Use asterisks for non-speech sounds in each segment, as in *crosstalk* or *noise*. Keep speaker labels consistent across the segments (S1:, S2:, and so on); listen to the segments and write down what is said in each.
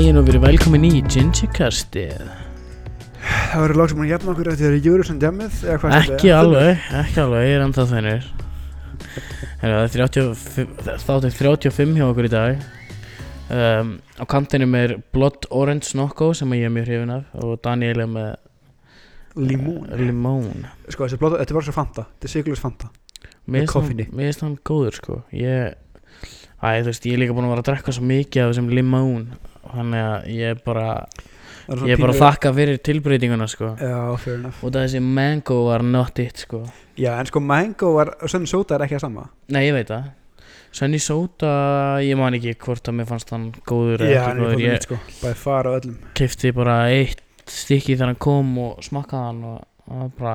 S1: Daginn og verið velkomin í Gingerkastið
S2: Það verður lag sem hann jafn okkur eftir það er Júriðsson djamið
S1: Ekki alveg, ekki alveg, ég er enda þennir Það er 35 þáttir 35 hjá okkur í dag. Um, Á kantinum er Blood Orange Nocco sem ég er mjög hrifin af og Daniel er með
S2: Limón.
S1: Limón.
S2: Sko þessi blóta, þetta bara svo Fanta Þetta er sigurlega Fanta.
S1: Mér finnst hann- góður sko. Ég, æ, þú veist, ég er líka búin að vera að drekka svo mikið af þessum limón Þannig að ég er bara Ég er bara að þakka fyrir tilbreytinguna sko.
S2: Já, fair enough.
S1: Og þessi mango var not it sko.
S2: Já, en sko mango var, Sunny Soda er ekki það sama.
S1: Nei, ég veit það. Sunny Soda, ég man ekki hvort að mér fannst hann góður
S2: Já, hann er
S1: góður.
S2: mitt sko Bæði fara á öllum.
S1: kefti bara eitt stykki þegar hann kom og smakkaði hann og það var bara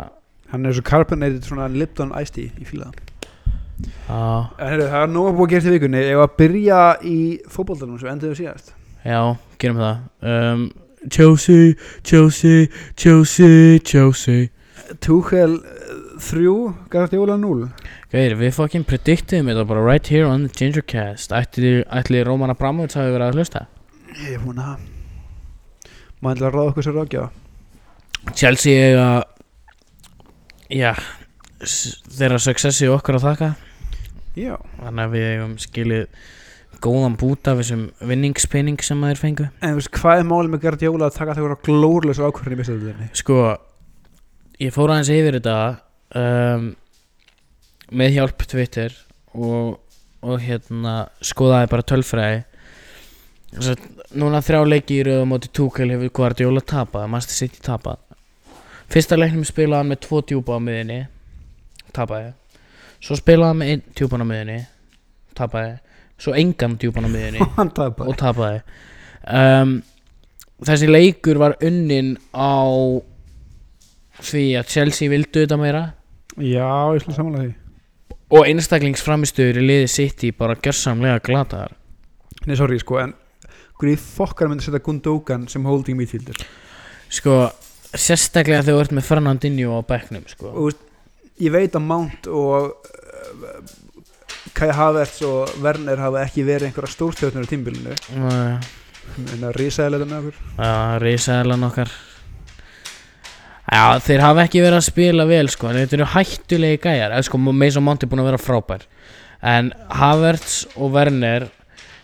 S2: Hann er svo carbonated svona Lipton Iced Tea Ég fíla. Það
S1: Já,
S2: En heyrðu, það er nóg að búið að gera til vikunni. Var að byrja í fótboltanum Svo endur við síðast
S1: já, gerum það. Um, Chelsea, Chelsea, Chelsea, Chelsea.
S2: Tuchel eh, þrjú Guardiola 0
S1: Gauðir, við fucking predictum þetta bara right here on the Gingercast Ætli, ætli Róman Abramovits hafi verið að hlusta?
S2: Ég er búin að Maður ætla að ráða okkur sér ráðgjafa?
S1: Chelsea eiga Já þeirra successi okkar að þakka.
S2: Já.
S1: Þannig að við eigum skilið góðan bút af þessum vinningspenning sem maður fengu.
S2: En þú veist, hvað er málið með Guardiola að taka þegar glórlösa ákvörðin í mistöðuðinni?
S1: Sko, ég fór aðeins yfir þetta um, með hjálp Twitter og, og hérna skoðaði bara tölfræði. Að núna þrjá leiki í rauða móti Túkel hefur Guardiola tapað, Master City tapað. Fyrsta leiknum spilaði hann með tvo djúpa á miðinni tapaði. Svo spilaði hann með einn djúpan á miðinni tapaði Svo engan djúpan á miðinni *laughs*
S2: Hann tapar
S1: og tapaði. Um, þessi leikur var unnin á því að Chelsea vildu þetta meira.
S2: Já, ég slúið samanlega því.
S1: Og einstaklingsframistöður í liði City bara gjörsamlega glataðar.
S2: Nei, sorry, sko, en Hvernig fokkar myndi setja Gundogan sem holding midfielder?
S1: Sko, sérstaklega þegar þú ert með Fernandinho á bekknum sko.
S2: Og ég veit að Mount og uh, Kai Havertz og Werner hafa ekki verið einhverja stórstjórnur á tímbilinu En að risaðilega með okkur.
S1: Að risaðalan okkar. Já, þeir hafa ekki verið að spila vel sko, en þetta eru hættulegi gæjar. Eða sko, Mason Mount er búin að vera frábær. En Havertz og Werner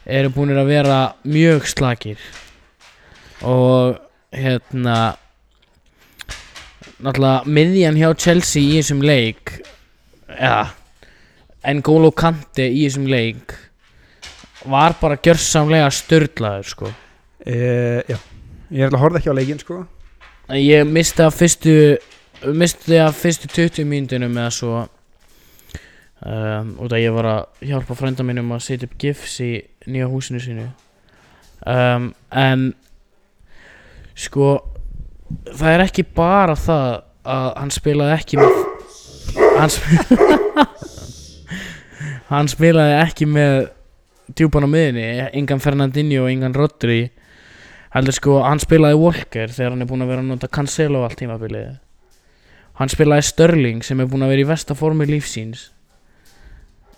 S1: eru búin að vera mjög slakir. Og hérna náttúrulega miðjan hjá Chelsea í þessum leik eða N'Golo Kante í þessum leik var bara gjörsamlega störlaður sko.
S2: E, Já, ég er alltaf að horfa ekki á leikinn, sko.
S1: Ég misti af fyrstu misti af fyrstu 20 mínútunum eða svo um, út að ég var að hjálpa frænda mínum að setja upp gifs í nýja húsinu sínu. Um, en sko það er ekki bara það að hann spilaði ekki með hann spilaði *laughs* hann spilaði ekki með djúpan á miðinni engan Fernandinho og engan Rodri. Heldur sko hann spilaði Walker þegar hann er búinn að vera að nota Cancelo allt tímabilið. Hann spilaði Sterling sem er búinn að vera í versta formi lífsíns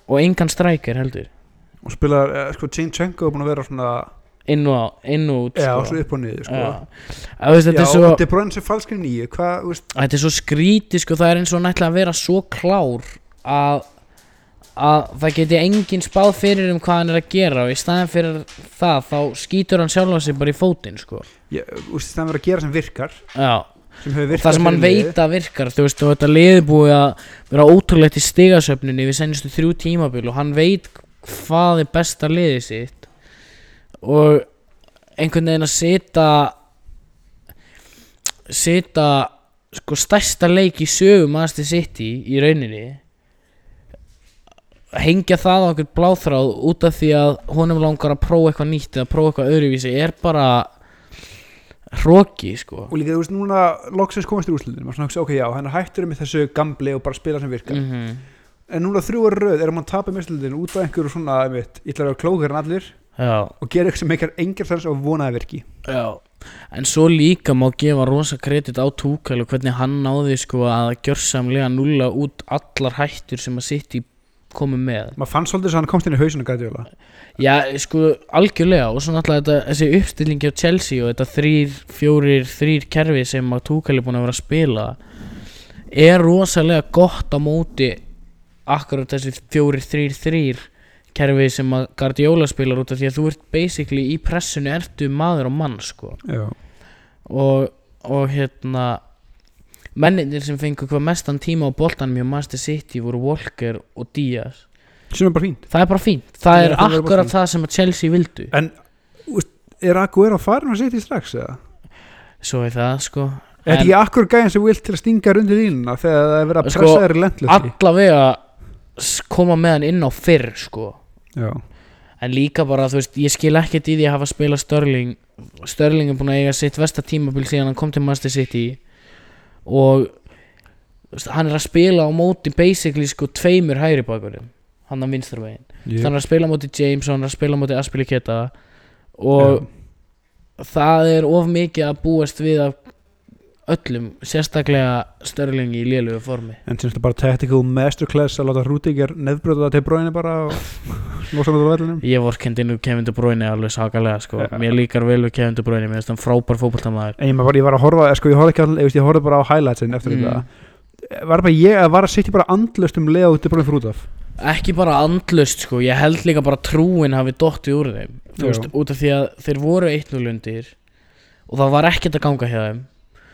S1: og engan striker heldur.
S2: Og spilar, eh, sko, Chinchenko er búin að vera svona
S1: inn og, og út
S2: Já,
S1: sko.
S2: svo upp og niður, sko.
S1: Já. Að veist, þetta,
S2: Já,
S1: er svo,
S2: og De Bruyne sem falskri nýju, hvað, þú veist
S1: þetta er svo skrítið sko, það er eins og nættilega að vera svo klár að, að það geti engin spáð fyrir um hvað hann er að gera og í staðin fyrir það þá skýtur hann sjálfa sig bara í fótinn sko.
S2: Þú veist, það er að gera sem virkar.
S1: Já.
S2: Sem virkað
S1: það sem hann veit að virkar þú veist þetta liði búið að vera ótrúlegt í stigasöfninni við senjustu þrjú tímabil og hann veit hvað er besta liðið sitt. Og einhvern veginn að setja setja sko stærsta leik í sögum aðstu sitt í í rauninni hengja það á okkur bláþráð út af því að honum langar að prófa eitthvað nýtt eða prófa eitthvað öðruvísi er bara hróki sko.
S2: Og líka þú veist núna loksins komast í úrslutin maður svona hugsa ok já hann er hættur með þessu gambli og bara spila sem virkar.
S1: Mm
S2: en núna þrjú er röð erum hann tapið meslutin út af einhverju svona einmitt, ég ætla að vera klókar en allir
S1: já.
S2: og gera eitthvað sem eitthvað engar þess og vonaði virki.
S1: Já, en svo líka má gefa rosa kredit á Túkal og hvernig hann náði sko að gjörsamlega nulla út allar hættur sem að sitt í komu með.
S2: Maður fann svolítið svo hann komst inn í hausinu Guardiola.
S1: Já, sko, algjörlega og svo náttúrulega þetta, þessi uppstillingi á Chelsea og þetta þrýr, fjórir, þrýr kerfi sem að Tuchel er búin að vera að spila er rosalega gott á móti akkurat þessi fjórir, þrýr, þrýr kerfi sem að Guardiola spilar út af því að þú ert basically í pressinu ertu maður og mann, sko.
S2: Já,
S1: og, og hérna menninir sem fengu hvað mestan tíma á boltanum hjá Master City voru Walker og Díaz
S2: sem er bara fínt.
S1: Það er bara fínt, það er
S2: það
S1: akkurat það sem að Chelsea vildu.
S2: En er Aguero farin að setja í strax eða?
S1: svo er það sko.
S2: Er þetta ekki akkur gæðin sem vilt til að stinga rundir línuna þegar það er verið að
S1: Sko,
S2: pressa þeirri lendlöfti
S1: allavega s- koma með hann inn á fyrr sko.
S2: Já,
S1: en líka bara þú veist ég skil ekkert í því að hafa spilað Störling Störling er búin að eiga sitt versta tímabil síðan hann kom til Master City og hann er að spila á móti basically sko tveimur hægri bakurum hann á vinstarvegin
S2: ég,
S1: hann er að spila á móti James og hann er að spila á móti Aspilicueta. Og það er of mikið að búast við af öllum, sérstaklega Störling í lélugu formi.
S2: En syns þetta bara tactical masterclass að láta neðbrjóta það til bróinu bara og *laughs* losa með það vellinum?
S1: Ég vorkendi nú Kevin De Bruyne alveg sakalega sko.
S2: Ja.
S1: Mér líkar vel við Kevin De Bruyne Mér finnst hann frábær fótboltamaður.
S2: En ég, bara, ég var að horfa, sko ég horfði ekki all, ég, horfði bara á highlightsin eftir
S1: Mm.
S2: þetta. Var bara ég að var að setja bara andlust um lega út til bróinu fyrir út af?
S1: Ekki bara andlust sko Ég held líka bara trúin hafi dottið úr þeim. Veist, út af því að þeir voru 1-0 undir Og það var ekkert að ganga hjá þeim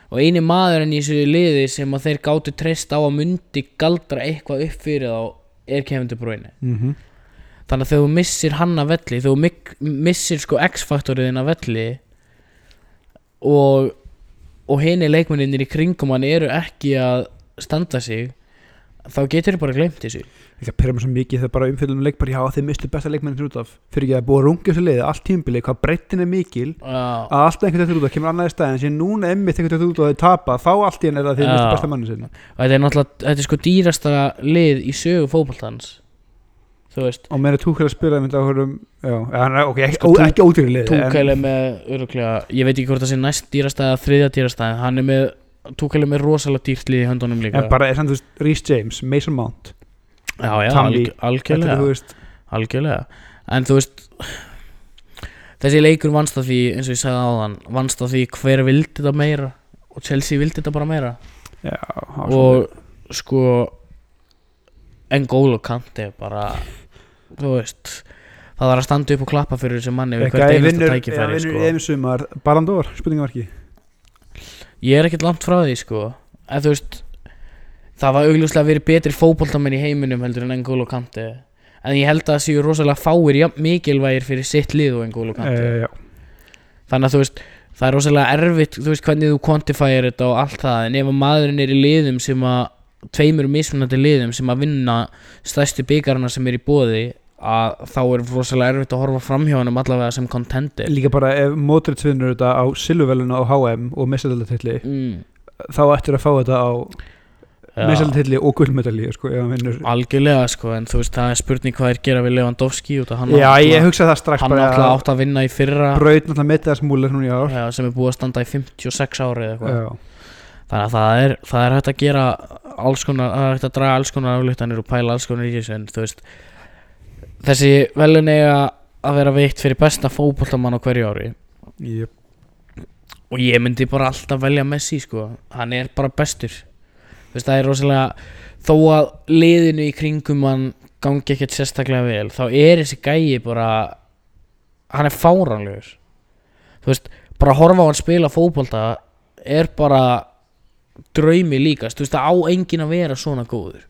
S1: Og eini maðurinn í þessu liði sem að þeir gátu treyst á að mundi galdra eitthvað upp fyrir þá er Kevin De Bruyne
S2: mm -hmm.
S1: Þannig að þegar þú missir hann að velli Þegar þú missir sko X-faktoriðin að velli Og Og henni leikmenninir í kringum hann eru ekki að standa sig Þá getur þið bara gleymt þessu
S2: ekki að perra mér svo mikið þegar bara umfjöldum leik bara já þeir mistu besta leikmennin út af. Fyrir ekki að búa að runga þessu liði allt tímbilið hvað breyttin er mikil
S1: Já,
S2: að alltaf einhvern veginn út af kemur annað í stæðin sem núna emmitt einhvern veginn út af þeir tapa þá allt í henni er það þeir
S1: Já.
S2: mistu besta manni sinna.
S1: Og þetta er náttúrulega Þetta er sko dýrasta lið í sögu veist.
S2: Og meira túkæl að spila áhurum já, eða hann er ok, ekki,
S1: Sko,
S2: ó, ekki ódýri en-
S1: Túkæl er með öruglega Ég veit ekki hvort það sé næst dýrasta eða þriðja dýrasta Hann er með Túkæl er með rosalega dýrt lið í höndunum líka.
S2: En bara er samt þú veist Rhys James, Mason Mount
S1: Já, já, alg,
S2: þetta
S1: algjörlega
S2: þú veist
S1: Algjörlega. En þú veist Þessi leikur vannst á því eins og ég sagði áðan Vannst á því hver vildi þetta meira Og Chelsea vildi þetta bara meira.
S2: Já, og
S1: Og sko Engolo Kante bara Þú veist Það var að standa upp og klappa fyrir þessu manni Við hvert einasta
S2: vinnur
S1: tækifæri sko.
S2: einu sumar Barandor, spurningamarki
S1: Ég er ekkert langt frá því sko. En þú veist Það var augljóslega verið betri fótboltamenn í heiminum heldur en Engolo Kante En ég held að það séu rosalega fáir jafn mikilvægir fyrir sitt lið og Engolo Kante
S2: e, já,
S1: þannig að þú veist það er rosalega erfitt, þú veist hvernig þú quantifyir þetta og allt það, en ef að maðurinn er í liðum sem að, tveimur mismunandi liðum sem að vinna stærstu byggarna sem er í bóði að þá er rosalega erfitt að horfa fram hjá hann allavega sem contender.
S2: Líka bara ef Modric vinnur þetta á Silvuveluna á HM og mestaldatilli
S1: mm.
S2: þá ættir að fá þetta á
S1: ja,
S2: mestaldatilli og gullmedalli sko,
S1: algjörlega sko, en þú veist það er spurning hvað er gera við Lewandowski hann
S2: Já, ég
S1: náttúrulega-
S2: hugsa það strax
S1: hann náttúrulega átt að vinna í fyrra.
S2: Braut náttúrulega
S1: ja, sem er búið að standa í 56 ári þannig að það er, það er hægt að gera alls konar, það er hægt að draga alls konar afluttanir og pæla alls konar í þessu en þú veist þessi velun eiga að vera veitt fyrir besta fótbollamann á hverju ári.
S2: Ég,
S1: og ég myndi bara alltaf velja Messi sko, hann er bara bestur veist það er rosalega þó að liðinu í kringum hann gangi ekkert sérstaklega vel þá er þessi gæi bara hann er fáránlegur. Þú veist, bara að horfa á hann spila fótbolta er bara draumi líkast, þú veist það á enginn að vera svona góður.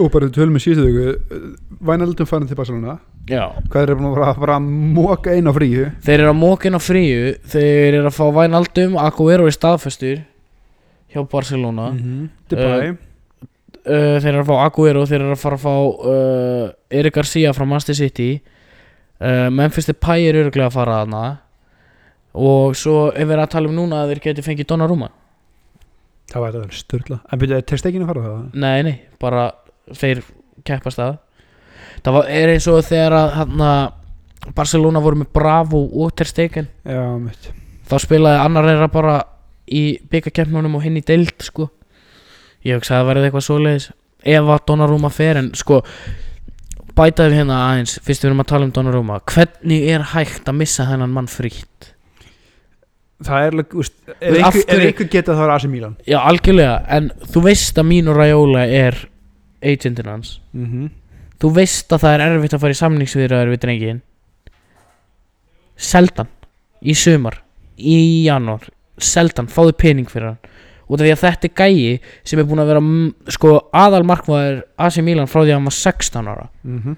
S2: Og bara við tölum með síðustu viku Vænaldum farin til Barcelona.
S1: Já,
S2: hvað er búin að bara, bara móka einn á fríu?
S1: Þeir eru að mókin á fríu þeir eru að fá Vænaldum Aguero í staðfestur hjá Barcelona.
S2: -hmm. Dubai
S1: uh, þeir eru að fá Aguero þeir eru að fara að fá uh, Eric Garcia frá Manchester City. Uh, Memphis Depay er öruglega að fara þarna. Og svo er verið að tala um núna að þeir geti fengið Donnarumma.
S2: Það var þetta störla en byrja, er testekinu að fara það?
S1: nei, nei, bara þeir keppast að. Það var, er eins og þegar að hana, Barcelona voru með Bravo og Ter Stegen.
S2: Já,
S1: þá spilaði annar þeirra bara í byggakeppnunum og hinn í deild sko. ég hugsa að það verði eitthvað svoleiðis. Ef að Donnarumma fer en sko bæta við hérna aðeins fyrst við erum að tala um Donnarumma. Hvernig er hægt að missa þennan mann frítt?
S2: Það er, ef, einhver, geta þá er AC Milan.
S1: Já algjörlega en þú veist að Mino Raiola er agentin hans.
S2: Mm -hmm.
S1: þú veist að það er erfitt að fara í samningsviðraður við drengin seldan í sumar í janúar seldan, fáðu pening fyrir hann. Út af því að þetta er gæi sem er búin að vera sko aðal markmaður AC Milan frá því að hann var 16 ára.
S2: Mm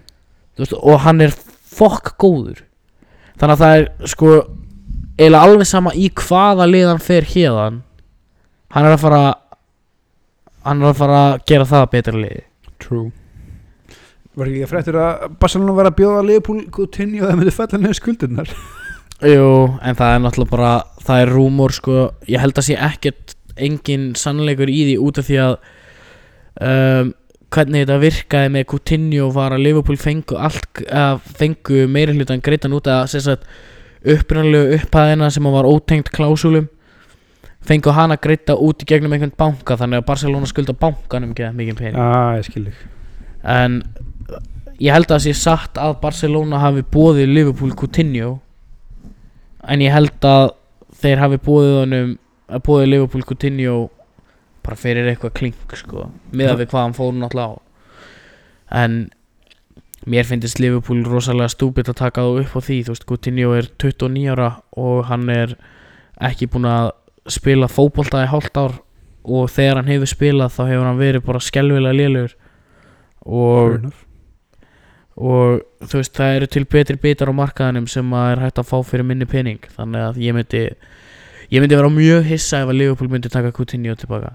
S1: Þú veist, og hann er fokk góður. Þannig að það er sko eiginlega alveg sama í hvaða lið hann fer hérðan hann er að fara hann er að fara að gera það betra liði.
S2: True. Var ekki að fréttir að Barcelona var að bjóða Leopold Coutinho og það myndi fella niður skuldirnar
S1: Jú, en það er náttúrulega bara það er rúmor sko, ég held að sé ekkert engin sannleikur í því út af því að um, hvernig þetta virkaði með Coutinho var að Liverpool fengu að fengu meiri hlutan greitan út að sagt upprænlegu upphæðina sem var ótengt klásúlum. Fengu hana greita út í gegnum einhvern banka þannig að Barcelona skulda bankanum ekki það mikið pening.
S2: Ah, ég skil þig.
S1: En ég held að það sé satt að Barcelona hafi bóðið Liverpool Coutinho en ég held að þeir hafi bóðið honum að bóðið Liverpool Coutinho bara fyrir eitthvað klink sko miðað við hvað hann fór náttúrulega á. En mér finnst Liverpool rosalega stúbit að taka þá upp á því þú veist Coutinho er 29 ára og hann er ekki búinn að spila fótbolta í hálft ár og þegar hann hefur spilað þá hefur hann verið bara skelvilega lélugur og. Og þú veist það eru til betri bitar á markaðanum sem að er hægt að fá fyrir minni pening. Þannig að ég myndi ég myndi vera mjög hissa ef að Liverpool myndi taka Coutinho tilbaka.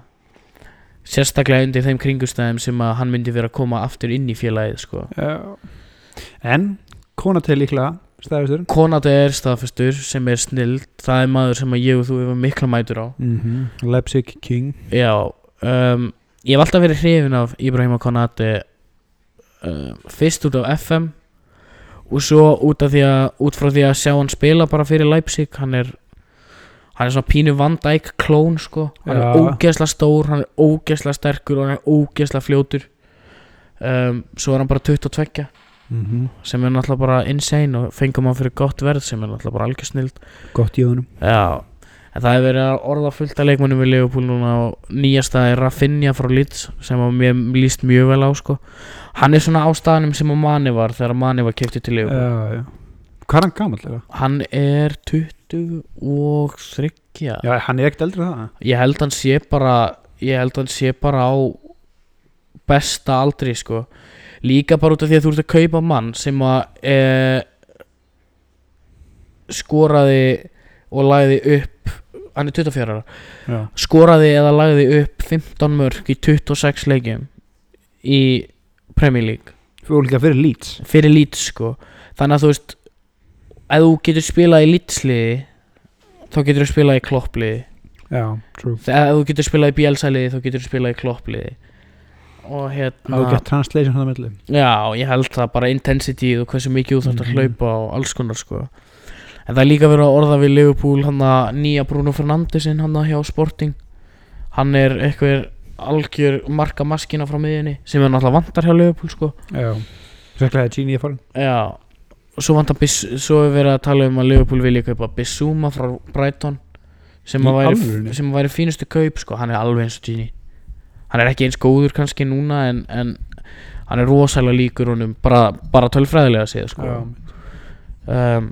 S1: Sérstaklega undir þeim kringustæðum sem að hann myndi vera að koma aftur inn í félagið sko.
S2: En Konaté líklega stæðistur
S1: Konate er staðfestur sem er snild. Það er maður sem að ég og þú hefur mikla mætur á.
S2: Mm Leipzig King.
S1: Já um, ég hef alltaf verið hrifin af Ibrahima Konate uh, fyrst út af FM og svo út af því að út frá því að sjá hann spila bara fyrir Leipzig hann er hann er svona pínu Van Dijk klón sko. Hann
S2: Já.
S1: er ógeðslega stór, hann er ógeðslega sterkur og hann er ógeðslega fljótur. Um, svo er hann bara 22
S2: mm -hmm.
S1: sem er náttúrulega bara insane og fengum hann fyrir gott verð sem er náttúrulega bara algjör snild
S2: Gott í honum.
S1: Já, en það hefur verið orða fullt af leikmönnum við Leopold núna og nýjasta er Rafinha frá Leeds sem mér líst mjög vel á sko. Hann er svona á staðnum sem að Mani var þegar Mani var kiptið til Leopold
S2: Hvað er hann gamall eða?
S1: Hann er 20 og 30
S2: Já, hann er ekkert eldri það.
S1: Ég held hann sé bara ég held hann sé bara á besta aldri sko. Líka bara út af því að þú ert að kaupa mann sem að e, skoraði og lagði upp hann er 24 ára skoraði eða lagði upp 15 mörg í 26 leikjum í Premier League.
S2: Fyrir fyrir Leeds.
S1: Fyrir Leeds sko. Þannig að þú veist ef þú getur spilað í Leeds-liði þá getur þú spilað í Klopp-liði. Þegar þú getur spilað í Bielsa-liði þá getur þú spilað í Klopp-liði. Og hérna
S2: er gett translation hann að milli.
S1: Já, ég held það bara intensity og hversu mikið þú þarft að
S2: Mhm.
S1: hlaupa og alls konar sko en það er líka verið að orða við Liverpool hann að nýja Bruno Fernandesinn hann að hjá Sporting. Hann er eitthvað algjör marka maskina frá miðjunni sem er náttúrulega vantar hjá Liverpool sko.
S2: Já. Sérstaklega að Gini er farin
S1: Já, og svo vantar svo er verið að tala um að Liverpool vilja kaupa Bissuma frá Brighton sem
S2: Í
S1: að væri, sem að væri fínustu kaup sko, hann er alveg eins og Gini hann er ekki eins góður kannski núna en, en hann er rosalega líkur honum bara, bara tölfræðilega séð sko.
S2: Já,
S1: um,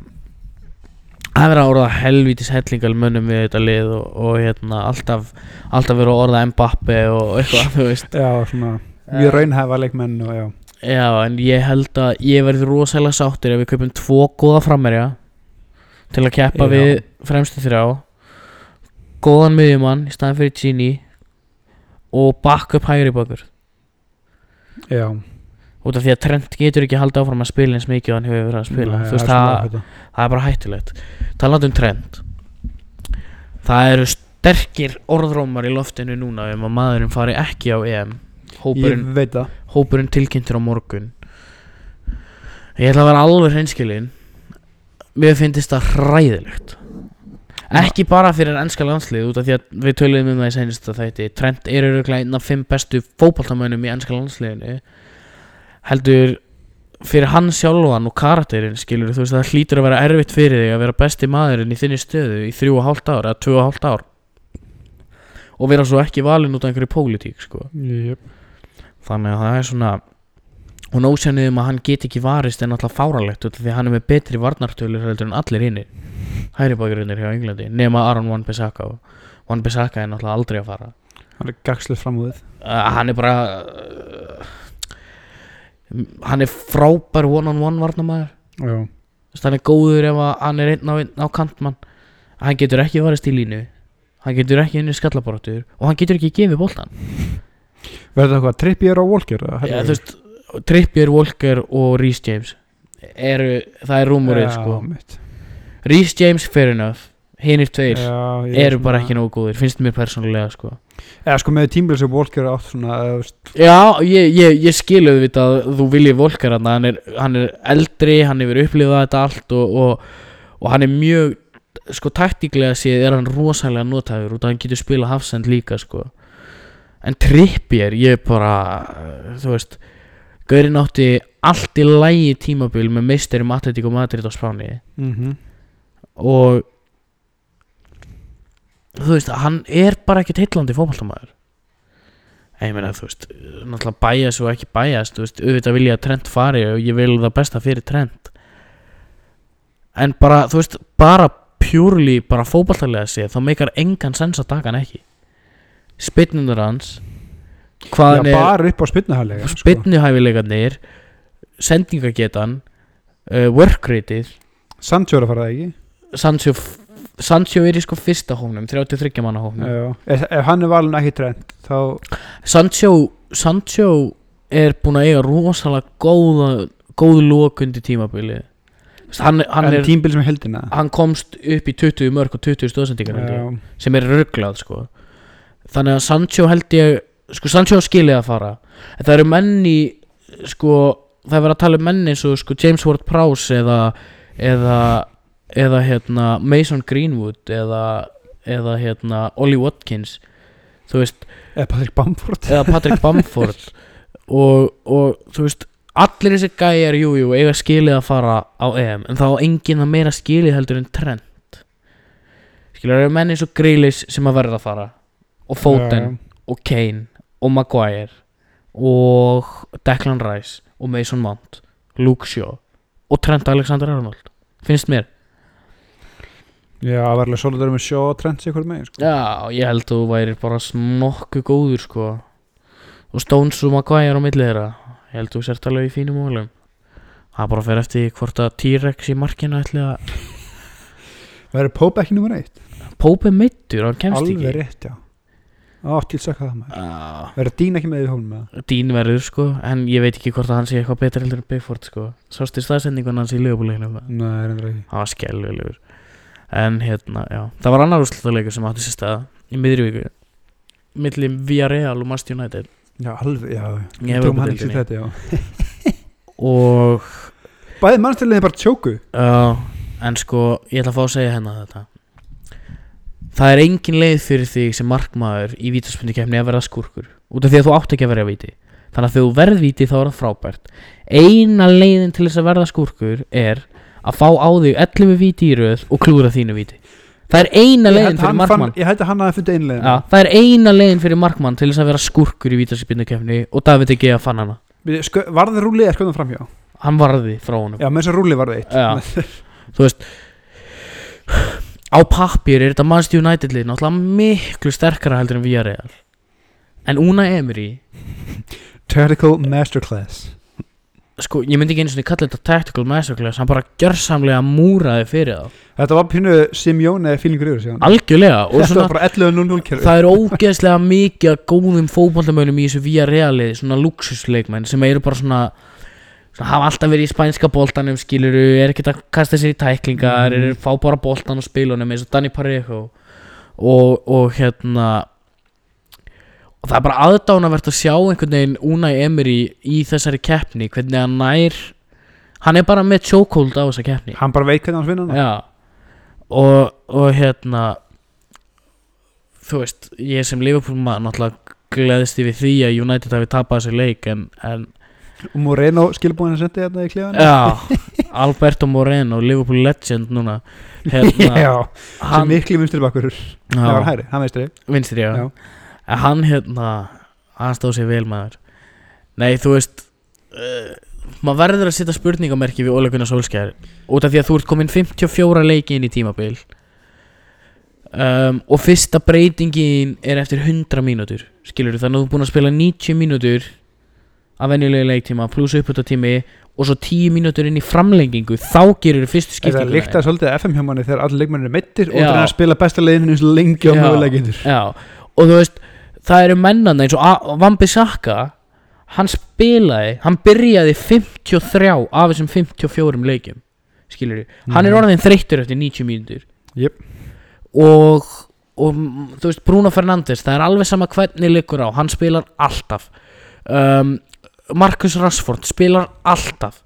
S1: það er verið að orða helvítis hellingal mönnum við þetta lið og, og hérna, alltaf, alltaf verið að orða Mbappe og eitthvað þú veist.
S2: Já svona Mjög raunhæfa leikmenn og já.
S1: Já, en ég held að ég verði rosalega sáttur ef við kaupum tvo góða frammerja til að keppa
S2: Já.
S1: við fremstu þrjá. Góðan miðjumann í staðin fyrir Gini og bakk upp hægri bakur
S2: Já
S1: út af því að Trent getur ekki haldið áfram að spila eins mikið og hann hefur verið að spila.
S2: Nei,
S1: veist það, það er bara hættulegt. Talandi um Trent. Það eru sterkir orðrómar í loftinu núna um að maðurinn fari ekki á EM. Hópurinn hópurinn tilkynntur á morgun. Ég ætla að vera alveg hreinskilin. Mér finnst það hræðilegt. Ekki bara fyrir ennska landslið út af því að við töluðum um það í senast að þetta Trent er öruglega einn af fimm bestu fótboltamönnum í ennska landsliðinu heldur fyrir hann sjálfan og karakterinn skilur þú veist það hlýtur að vera erfitt fyrir þig að vera besti maðurinn í þinni stöðu í þrjú og hálft ár eða tvö og hálft ár. Og vera svo ekki valinn út af einhverju pólitík sko.
S2: Yep.
S1: þannig að það er svona og nósennið um að hann get ekki varist er náttúrulega fáralegt því hann er með betri varnartölur heldur en allir hinni hæri bakgrunnir hjá Englandi nema Aron Wan-Bissaka Wan-Bissaka er náttúrulega aldrei að fara.
S2: Hann er gagslega framúðið
S1: uh, hann er bara uh, hann er frábær one-on-one varnamæður
S2: já,
S1: hann er góður ef hann er einn á, á kantmann. Hann getur ekki varist í línu. Hann getur ekki inn í skallabortur og hann getur ekki gefið boltan
S2: verður það eitthvað Trippier og Walker
S1: ja, veist, Trippier, Walker og Rhys James eru, það er rúmurinn
S2: Já,
S1: sko. Rhys James fair enough hinir tveir
S2: Já, er
S1: eru bara
S2: svona-
S1: ekki nógu góðir finnst mér persónulega sko.
S2: Eða sko með tímbil sem Walker átt svona veist,
S1: Já, ég, ég, ég skilu við að þú viljið Volker hann er, hann er eldri, hann hefur upplifað þetta allt og, og, og hann er mjög sko taktíklega séð er hann rosalega notaður að hann getur spila hafsend líka sko. En Trippier, ég bara þú veist Gaurinn átti allt í lægi tímabil með meisterum Atletico Madrid á Spáni.
S2: Mhm.
S1: og þú veist, hann er bara ekkert heitlandi fótballtamaður ég meina, þú veist náttúrulega bæjast og ekki bæjast þú veist, auðvitað vil ég að Trent fari og ég vil það besta fyrir Trent. En bara, þú veist bara pjúrli, bara fótballtalega séð þá meikar engan sens að taka hann ekki. Spinnunar hans
S2: Já,
S1: er
S2: bara upp á spynnuhælega sko.
S1: spinnuhæfileikarnir sendingagetan uh, workrateið
S2: Sancho er að fara það ekki?
S1: Sancho, Sancho er í sko fyrsta hóknum 33 manna hóknum
S2: Já. ef, ef hann er valin ekki trend þá
S1: Sancho, Sancho er búinn að eiga rosalega góða góð lók undir tímabili Þú veist, hann, hann,
S2: en
S1: er,
S2: tímbil sem er heldina
S1: hann komst upp í 20 mörg og 20 stóðsendingar sem er rugglað sko. þannig að Sancho held ég sko Sancho á skilið að fara. En það eru menn í sko, það er verið að tala um menn eins og sko, James Ward-Prowse eða eða, eða hérna, Mason Greenwood eða, eða hérna, Ollie Watkins þú veist
S2: eða Patrick Bamford.
S1: eða Patrick Bamford. *laughs* Og, og þú veist allir þessi gæjar, jú, jú, eiga skilið að fara á EM en þá enginn að meira skilið heldur en Trent. Skilur, það eru menn eins og Grealish sem að verða að fara og Foden og Kane og Maguire og Declan Rice og Mason Mount Luke Shaw og Trent Alexander-Arnold. Finnst mér
S2: Já, það var alveg svolítið með sjó og trend sig hvort megin sko.
S1: Já, ég held að þú væri bara nokkuð góður sko. Og Stones og Maguire á milli þeirra. Ég held að þú sért alveg í fínum málum. Það bara fer eftir hvort að T-Rex í markinu ætli að
S2: Verður Pope ekki nummer eitt?
S1: Pópi meittur, hann kemst
S2: Alveg
S1: ekki
S2: rétt, já. Það
S1: Já,
S2: Verður Dín ekki með í hólum með
S1: Dín verður sko en ég veit ekki hvort að hann sé eitthvað betur heldur en Bigford sko. Sástu staðsendingun hans í lögubuleginu það var skelvilegur en hérna, já, það var annar úrslutaleikur sem átti sér stað í miðri viku. Milli Villarreal og Manchester United.
S2: Já, alveg, já. Tókum hann ekki þetta, já. *laughs*
S1: Og
S2: Bæði mannstæðilegði bara tjóku.
S1: Já, en sko, ég ætla að fá að segja hérna þetta. Það er engin leið fyrir þig sem markmaður í vítaspundikefni að verða skúrkur út af því að þú átt ekki að vera víti. Þannig að þú verð víti þá er það frábært. Eina leiðin til þess að verða skúrkur er að fá á þig 11 víti í röð og klúra þínu víti. Það er eina
S2: held
S1: fyrir markmann.
S2: fann- Ég að hann hafi fundið einlegin
S1: Já, það er eina leiðin fyrir markmann til þess að vera skúrkur í vítaspundikefni og David að fann hana.
S2: Var það rúlið að skoðum framhjá?
S1: Hann varði frá honum.
S2: Já, með þess að rúlið var það eitt.
S1: Já. *laughs* þú veist á pappir er þetta Manchester United lið náttúrulega miklu sterkara heldur en Villarreal. En Una Emery
S2: Tactical Masterclass
S1: sko, ég myndi ekki einu svona kalla þetta tactical masterclass hann bara gjörsamlega múraði fyrir það
S2: Þetta var pínu Simeone fílingur yfir sig
S1: algjörlega og
S2: Þetta
S1: svona
S2: var bara 11-0-0 kerfi.
S1: Það er ógeðslega mikið af góðum fótboltamönnum í þessu Villarreal-lið svona luxusleikmenn sem eru bara svona, svona hafa alltaf verið í spænska boltanum skiluru, er ekkert að kasta sér í tæklingar,
S2: Mhm.
S1: er fá bara boltan og spilunum eins og Danny Parejo. Og, og hérna og það er bara aðdánavert að sjá einhvern veginn Unai Emery í þessari keppni hvernig hann nær hann er bara með chokehold á þessa keppni.
S2: Hann bara veit hvernig hann hana
S1: Já. Og, og hérna Þú veist Ég sem Liverpool maður náttúrulega gleðist yfir því að United hafi tapað þessu leik en, en
S2: og Moreno skilbúin að senda þetta í klefan
S1: Já, Alberto Moreno Liverpool legend núna. Hérna, *laughs*
S2: Já, sem
S1: hann,
S2: miklu vinstri bakkur það var hæri, hann veistri
S1: vinstri já.
S2: Já.
S1: En hann hérna hann stóð sér vel maður. Nei þú veist uh, maður verður að setja spurningamerki við Óla Gunnar Solskjær út af því að þú ert komin 54 leiki inn í tímabil. Um, og fyrsta breytingin er eftir 100 mínútur skilur þú þannig að þú er búin að spila 90 mínútur af venjulegu leiktíma pluss uppbúttatími og svo 10 mínútur inn í framlengingu. Þá gerir þú fyrstu
S2: Það
S1: skiptinguna
S2: líkta svolítið FM hjá manni þegar allir leikmennir er meittir og það er að spila besta leiðinu eins og lengi á getur.
S1: Já, og þú veist það eru mennana eins og A- Vambi Saka hann spilaði hann byrjaði 53 af þessum 54 leikjum skilur hann er
S2: Mhm.
S1: orðin þreyttur eftir 90 mínútur
S2: Jep.
S1: og, og mm, þú veist Bruno Fernandes það er alveg sama hvernig liggur á hann spilar alltaf um, Marcus Rashford spilar alltaf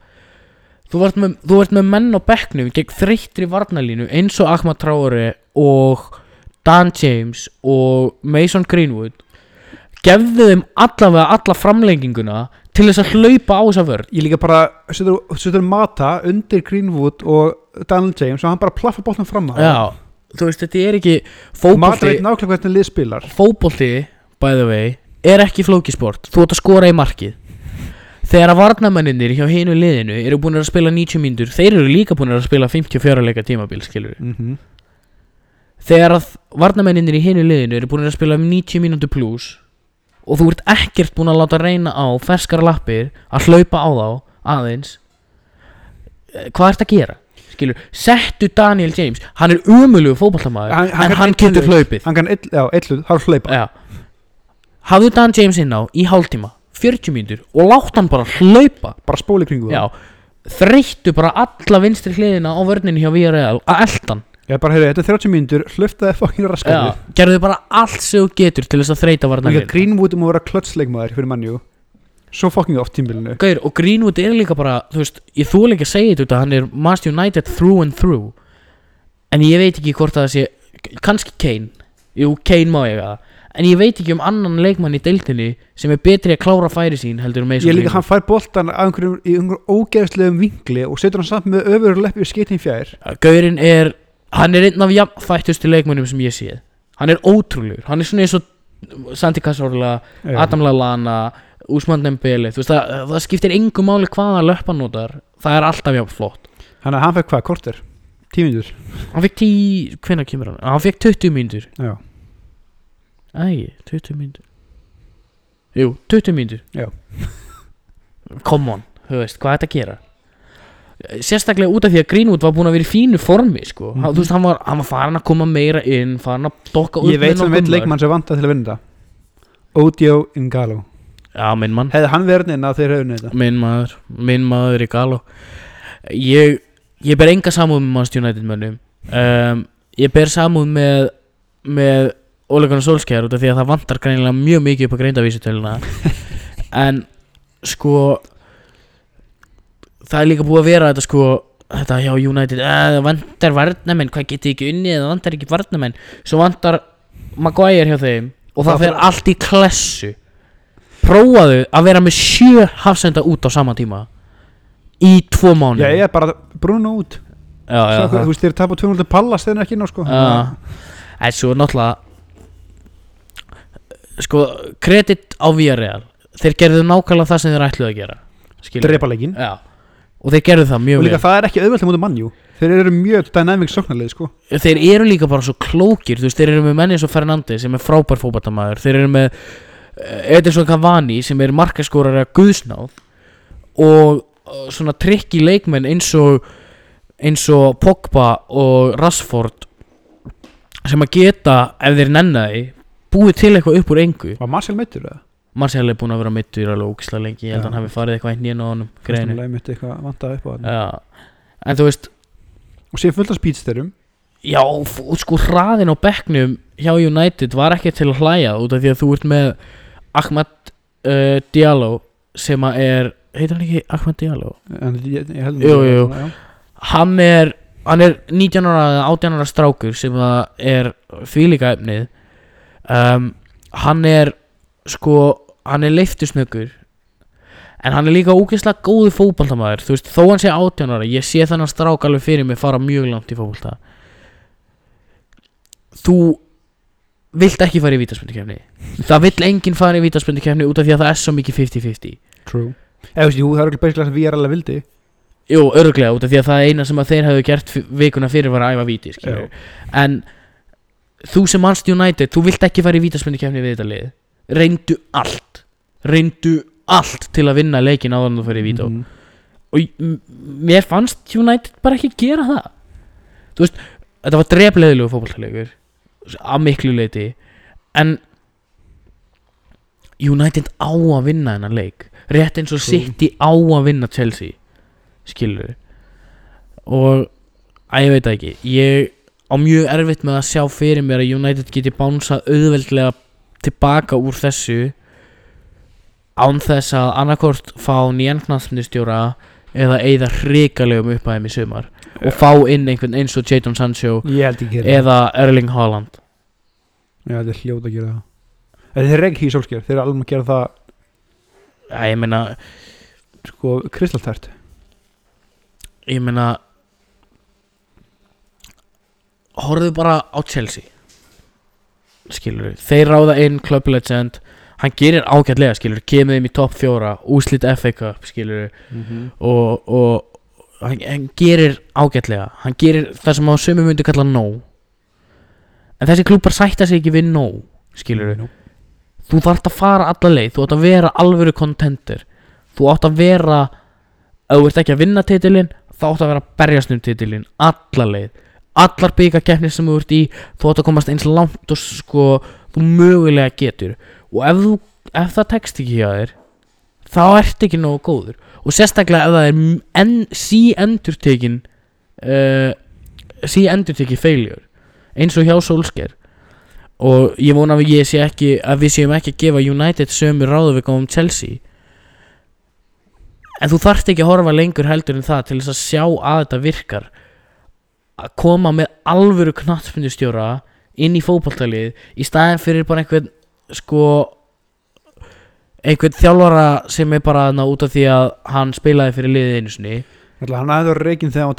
S1: þú ert með, með menn á bekknum gegn þreyttri varnalínu eins og Ahmad Traore og Dan James og Mason Greenwood gefðu þeim allavega alla framlenginguna til þess að hlaupa á þessa vörn.
S2: Ég líka bara setur, Mata undir Greenwood og Daniel James og hann bara plaffa bóltan fram að
S1: Já, þú veist þetta er ekki
S2: Mata veit nákvæmlega hvernig lið spilar.
S1: Fótbolti, by the way er ekki flókisport, þú ert að skora í markið. Þegar að varnamenninir hjá hinu liðinu eru búin að spila 90 mínútur þeir eru líka búin að spila 54 leika tímabil skilur
S2: mm -hmm.
S1: Þegar að varnamenninir í hinu liðinu eru búin að spila 90 mínútur plus og þú ert ekkert búin að láta reyna á ferskara lappir að hlaupa á þá aðeins eh, hvað ert að gera? Skilur, settu Daniel James hann er
S2: Hann- hann
S1: en hann
S2: einn
S1: getur hlaupið.
S2: Hann kann har hlaupa
S1: Já. Hafðu Dan James inn á í hálftíma 40 mínútur og látt hann bara hlaupa.
S2: Bara spóli kringu það
S1: Þreyttu bara alla vinstri hliðina á vörninu hjá VRL að eldan
S2: Ég bara, heyrðu, þetta er 30 mínútur, hlöftaði fokkin
S1: Já.
S2: raskandi
S1: Gerðu bara allt sem þú getur til þess að þreita varna
S2: Líka Greenwood um að vera klötsleikmaður fyrir mannjú Svo fokkin oft tímbilinu
S1: Gauður, og Greenwood er líka bara, þú veist, ég þú ekki að segja þetta, hann er Master United through and through. En ég veit ekki hvort að það sé, kannski Kane, jú, Kane má ég að En ég veit ekki um annan leikmann í deildinni sem er betri að klára færi sín heldur um Mason
S2: Ég líka,
S1: Greenwood.
S2: hann fær boltan að einhverjum, í einhverjum ógeðslegum vinkli og setur hann samt með öfur leppi skeitin fjær.
S1: Gaurinn er Hann er einn af jafnfættustu leikmönnum sem ég séð. Hann er ótrúlegur. Hann er svona eins og Santi Cazorla, Adam Lallana Usman Dembele. Það, það skiptir engu máli hvaða löpp hann notar. Það er alltaf jafn flott.
S2: Hann, hann fekk hvað, korter? Tímyndur
S1: Hann fekk tí Hvenær kemur hann? Hann fekk 20 mínútur.
S2: Já,
S1: Æ, 20 mínútur. Jú, 20 mínútur.
S2: Já.
S1: Come on, þú veist, hvað er þetta að gera? Sérstaklega út af því að Greenwood var búinn að vera í fínu formi sko. mm
S2: Mhm.
S1: Þú veist, hann var, hann var farin að koma meira inn Farin að dokka upp
S2: ég veit sem veit leikmann sem vanta til að vinna þetta. Odio Ingalo
S1: Já, minn mann.
S2: Hefði hann verið inn að þeir hefði þetta
S1: Minn maður, minn maður í Galo Ég, ég ber enga samúð með Manchester United mönnum. Um, Ég ber samúð með með Ole Gunnar Solskjær út af því að það vantar greinilega mjög mikið upp á greindavísutöluna *laughs* en sko það er líka búið að vera þetta sko þetta hjá United, að það vantar varnamenn hvað getið ekki unnið, það vantar ekki varnamenn svo vantar Maguire hjá þeim. Og það
S2: Það
S1: fer allt í klessu. Prófaðu að vera með sjö hafsenda út á sama tíma. Í tvo mánu
S2: Já, ég er bara Bruno út.
S1: Já, já, það-
S2: Þú veist, þeir tapa 200 pallas þegar ekki inn á sko.
S1: Já. En svo náttúrulega Sko, kredit á Villarreal. Þeir gerðu nákvæmlega það sem þeir ætluðu að gera.
S2: Drepa leikinn.
S1: Já Og þeir gerðu það
S2: Og
S1: mjög
S2: líka
S1: vel.
S2: það er ekki auðvelt mútið mannjú Þeir eru mjög dynamic sóknarlið sko.
S1: Þeir eru líka bara svo klókir Þú veist, þeir eru með menni eins og Fernandes sem er frábær fótbatamaður Þeir eru með eh, Edinson Cavani sem er markaskórari að guðsnáð. Og uh, svona trikki leikmenn eins og eins og Pogba og Rashford sem að geta ef þeir nenna því búið til eitthvað upp úr engu.
S2: Var Marcel meittur eða?
S1: Marcel er búin að vera mittur alveg ógislega lengi ég held að hann hafi farið eitthvað einn í á
S2: það
S1: Já. en þú veist
S2: Og síðan fullt af speedsterum.
S1: Já, sko hraðin á bekknum hjá United var ekki til að hlæja út af því að þú ert með Ahmad uh, Diallo sem að er heitir hann ekki Ahmad Diallo?
S2: En ég, ég held
S1: Jú, jú,
S2: já.
S1: hann er hann er 19 ára eða 18 ára strákur sem að er þvílíka efnið. Um, hann er sko hann er leiftusnöggur en hann er líka ógeðslega góði fótboltamaður. Þú veist, þó hann sé 18 ára ég sé þennan strák alveg fyrir mig fara mjög langt í fótbolta. Þú vilt ekki fara í vítaspundikefni það vill enginn fara í vítaspundikefni út af því að það er svo mikið 50-50
S2: True. Eða, veist, jú, það er ekki bæslega sem við erum alveg vildi.
S1: Jú, örglega út af því að það er eina sem að þeir hefðu gert vikuna fyrir var að æfa víti en þú sem Manchester United, þú vilt ekki fara í vítaspundikefni við þetta lið reyndu allt. Reyndu allt til að vinna leikin áður en þú fyrir í vító.
S2: Mhm.
S1: og mér fannst United bara ekki gera það. Þú veist, þetta var drefleðilegu fótballtalegur að miklu leiti en United á að vinna þennan leik. Rétt eins og. City á að vinna Chelsea skilur og að ég veit ekki. Ég á mjög erfitt með að sjá fyrir mér að United geti bánsað auðveldlega tilbaka úr þessu án þess að annarkort fá nýjan knatsmyndistjóra eða eigða hrikalegum upphæðum í sumar og fá inn einhvern eins og Jadon Sancho eða Erling Haaland.
S2: Ég held ekki hljóta að gera það. Þeir eru ekki í sólsker Þeir eru alveg að gera það.
S1: Já, ég meina,
S2: Sko, kristaltært.
S1: ég meina horfðu bara á Chelsea skilur þeir ráða inn Club Legend hann gerir ágætlega skilur kemur þeim í topp fjóra, úslit FA Cup skilur og, og hann, hann gerir ágætlega. Hann gerir það sem á sömu myndi kalla no en þessi klúpar sætta sig ekki við no skilur
S2: Nú.
S1: þú þarft að fara alla leið. Þú átt að vera alvöru contender. Þú átt að vera ef þú ert ekki að vinna titilinn þá átt að vera að berjast um titilinn alla leið allar byggakeppnir sem þú ert í þú átt að komast eins langt og sko þú mögulega getur. Og ef, þú, ef það tekst ekki hjá þér þá ert ekki nógu góður. Og sérstaklega ef það er en, sí endurtekin uh, sí endurtekin failure eins og hjá Solskjær og ég vona að ég sé ekki að við séum ekki að gefa United sömu ráðu við gáum Chelsea. En þú þarft ekki að horfa lengur heldur en það til þess að sjá að þetta virkar að koma með alvöru knattspundustjóra inn í fótballtalið í staðin fyrir bara einhvern sko einhvern þjálfara sem er bara þarna út af því að hann spilaði fyrir liðið einu sinni.
S2: Hann hafði verið reikinn þegar hann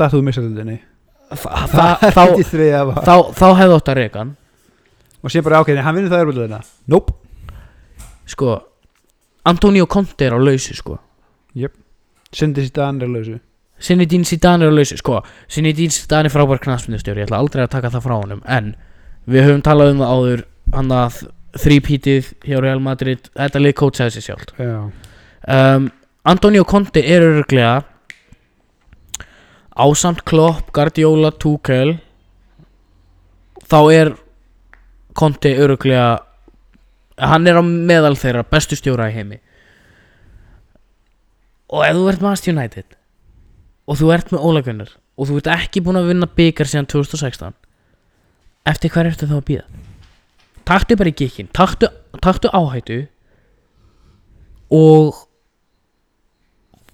S1: Þa, það, þá,
S2: Þetta þriðja var
S1: þá, þá hefði ótt að reka hann.
S2: Og sé bara ákveðin, hann vinnur það erbjörðina Nope.
S1: Sko Antonio Conte er á lausu sko.
S2: Sindi sér Dan er lausu
S1: Zinedine Zidane er á lausu sko. Zinedine Zidane er frábær knaspindustjóri ég ætla aldrei að taka það frá honum en við höfum talað um það áður hann að þrípítið hjá Real Madrid þetta lið coachaði sér sjálft.
S2: Já.
S1: Um, Antonio Conte er örglega ásamt Klopp, Guardiola, Tuchel þá er Conte örglega hann er á meðal þeirra bestu stjóra í heimi. Og ef þú ert Manchester United og þú ert með Óla Gunnar. Og þú ert ekki búin að vinna byggar síðan 2016 eftir hver ertu þá að býða taktu bara í gikkin taktu, taktu áhættu. Og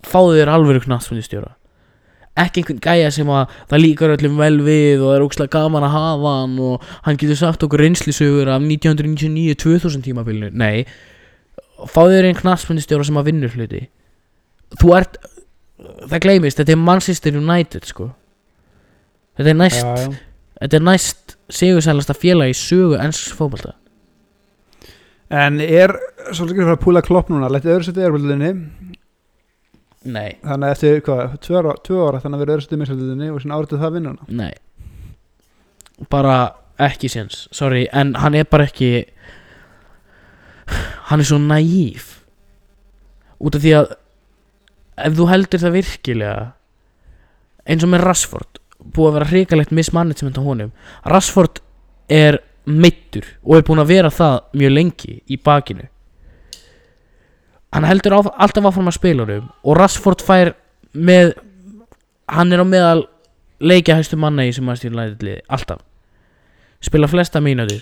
S1: fáðu þér alvöru knatsmyndistjóra ekki einhvern gæja sem að það líkar öllum vel við og er ógslag gaman að hafa hann og hann getur sagt okkur reynslisögur af 1999-2000 tímabilinu. Nei, fáðu þér einn knatsmyndistjóra sem að vinnur hluti. Þú ert það gleymist, þetta er Manchester United sko. Þetta er næst,
S2: Já, já.
S1: þetta er næst sigursælasta félag í sögu enns fótbolta.
S2: En er svolítið fyrir að púla klopp núna? Lettið öðru setið erbjörðinni
S1: nei,
S2: Þannig að eftir, hvað, tvö ára, Þannig að vera öðru setið missalildinni Og svona árið það vinna hana?
S1: Nei. Bara ekki séns sorry, en hann er bara ekki hann er svo naív út af því að ef þú heldur það virkilega eins og með Rashford búið að vera hrikalegt mismanagement á honum Rashford er meittur og er búin að vera það mjög lengi í bakinu. Hann heldur á, alltaf áfram að spila honum og Rashford fær með hann er á meðal leikja hæstu manna í sem maður stýrlega liði alltaf. Spila flesta mínútur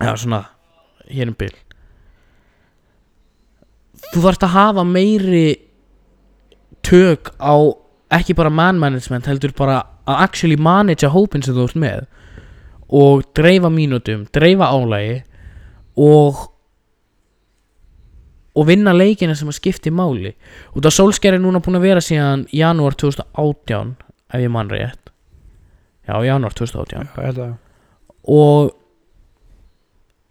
S1: já svona hér um bil. Þú þarft að hafa meiri tök á ekki bara man management heldur bara að actually managea hópin sem þú ert með og dreifa mínútum, dreifa álægi og og vinna leikina sem að skipti máli. Út af Solskjær er núna búin að vera síðan janúar 2018 ef ég mann rétt. Já, janúar 2018
S2: Já,
S1: og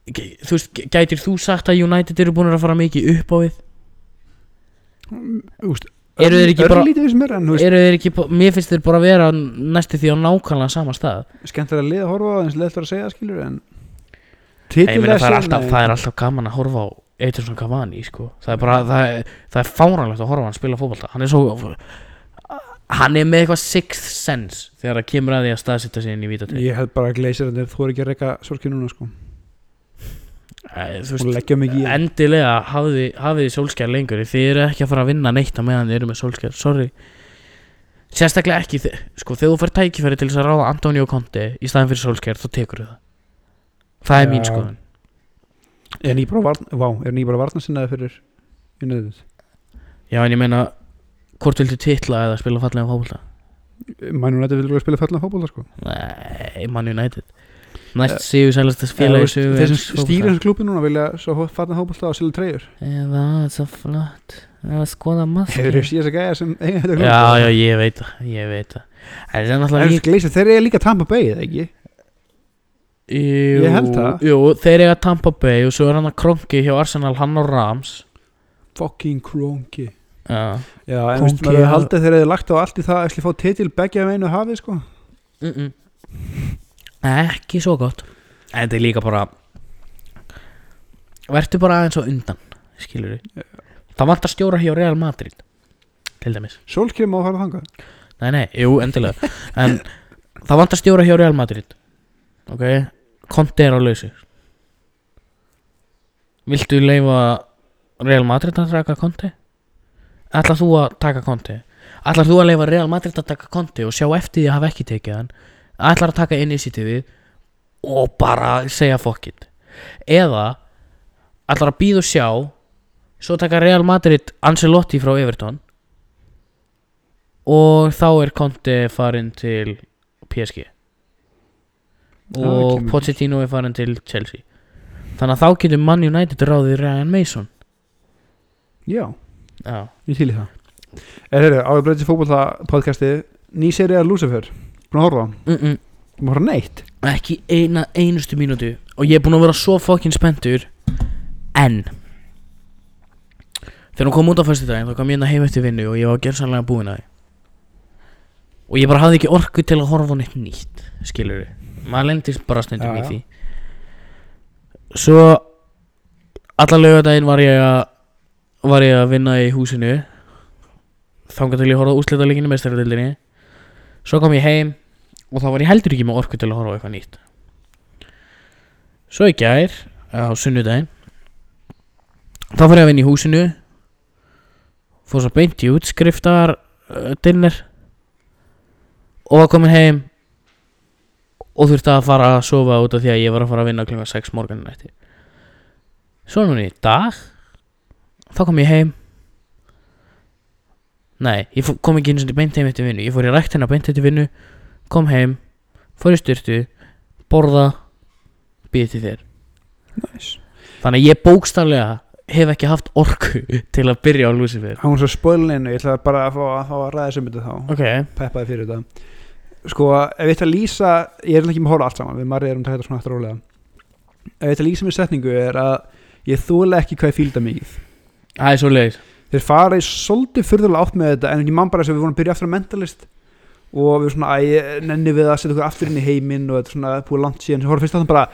S1: þú veist, gætir þú sagt að United eru búin að fara mikið upp á við?
S2: Úst,
S1: Eru þeir ekki bara-
S2: er en þú
S1: eru þeir ekki, mér finnst þeir bara vera næstu því á nákvæmlega sama stað.
S2: Skemmtilega lið að horfa á eins leðt að segja skilur en
S1: Nei, meina, það, er alltaf, það er alltaf gaman að horfa á Eitulsson Cavani sko. það er bara, það er, það er fáránlegt að horfa hann spila fótbolta. Hann er svo hann er með eitthvað sixth sense þegar það kemur að því að staðsetja sig inn í vítateg
S2: Ég held bara að gleysir að þeir þóri ekki að reyka sorki núna sko.
S1: þú
S2: og
S1: veist,
S2: í það.
S1: endilega hafið þið sólskjær lengur. Þið eru ekki að fara að vinna neitt á meðan þið eru með sólskjær, sorry. Sérstaklega ekki, sko, þegar þú fær tækifæri til þess að ráða Antonio Conte í staðin fyrir sólskjær, þá tekur það. Það er mín
S2: Já.
S1: skoðun.
S2: Er ný bara varn, vá, er ný bara varna sinnaði fyrir United?
S1: Já, en ég meina, hvort viltu titla eða spila fallega fótbolta?
S2: Man United vil vera að spila fellna fótbolta sko.
S1: Nei, Man United Næst séu sælast að
S2: Eða,
S1: sögu
S2: Þeir sem stýra þessu klúpi núna vilja fellna fótbolta og selja treyjur
S1: Eða, það er svo flott. Það er skoða maður.
S2: Hefur þið síðast að gæja sem eiga þetta klúpi
S1: Já, já, ég veit það, ég veit það.
S2: Þeir eru líka Tampa Bay, eða ekki?
S1: Jú,
S2: Ég held það.
S1: Jú, þeir eiga Tampa Bay og svo er hann að kronki hjá Arsenal, hann og Rams.
S2: Fucking kronki.
S1: Já.
S2: Já, en
S1: Krónki,
S2: veist maður haldið þeir hefur lagt á allt í það að fá titil begja af einu hafi sko.
S1: Mm -mm. Ekki svo gott. En þetta er líka bara Vertu bara aðeins á undan Skilur við Það vantar stjóra hjá Real Madrid Til dæmis.
S2: Solskjær má fara þangað.
S1: Nei, nei, jú, endilega. En það vantar stjóra hjá Real Madrid Ok? Konti er á lausu. Viltu leifa Real Madrid að taka Konti? Ætlar þú að taka Konti? Ætlar þú að leifa Real Madrid að taka Konti og sjá eftir því að hafa ekki tekið hann? Ætlar að taka initiativið og bara segja fuck it. Eða ætlar að býða og sjá svo taka Real Madrid Ancelotti frá Everton og þá er Conte farin til PSG
S2: það
S1: og Pochettino er farin til Chelsea. Þannig að þá getur Man United ráðið Ryan Mason.
S2: Já,
S1: já,
S2: ég til í það. Er þeirri, áður breytið fótbolta podcasti Ný seri að Lucifer Búin að horfa
S1: mm -mm.
S2: Búin að horfa neitt?
S1: Ekki eina einustu mínútu. Og ég er búinn að vera svo fokkin spenntur. En þegar hún kom út á föstudaginn þá kom ég hérna heim eftir vinnu og ég var gerðsannlega búinn að því. Og ég bara hafði ekki orku til að horfa neitt nýtt skilur við, maður lendist bara stundum
S2: Já,
S1: í því. Svo alla laugardaginn var ég að var ég að vinna í húsinu. Þangað til ég horfði á úslitaleginu meðstæðardildinni svo kom ég heim og þá var ég heldur ekki með orku til að horfa á eitthvað nýtt. Svo í gær á sunnudaginn þá fór ég að vinna í húsinu. Fór svo beint í útskriftar uh, dinner og var komin heim og þurfti að fara að sofa út af því að ég var að fara að vinna kl. 6 morgunin eftir. Svo núna í dag þá kom ég heim. Nei, ég kom ekki einu sinni beint heim eftir vinnu. Ég fór í ræktina beint eftir vinnu kom heim, fór í styrtu borða býði til þér.
S2: Næs
S1: þannig að ég bókstaflega hef ekki haft orku *laughs* til að byrja á Lucifer.
S2: Hann var svo spoilinu, ég ætla bara að fá að, fá að ræða sem þetta þá.
S1: Ok,
S2: Peppaði fyrir þetta. Sko, ef ég ætla að lýsa Ég er ekki með að horfa allt saman, við margir erum að þetta svona eftir rólega. Ef ég ætla að lýsa með setningu er að Ég þóla ekki hvað ég fílda mikið
S1: það er svo leiðis
S2: Þeir fara í svolítið fyrðulega átt með þetta En ég man bara að við vorum að byrja aftur á mentalist Og við svona, æ, nenni við að setja okkur aftur inn í heiminn Og þetta er svona búið langt síðan. Svo horfum fyrst áttum bara,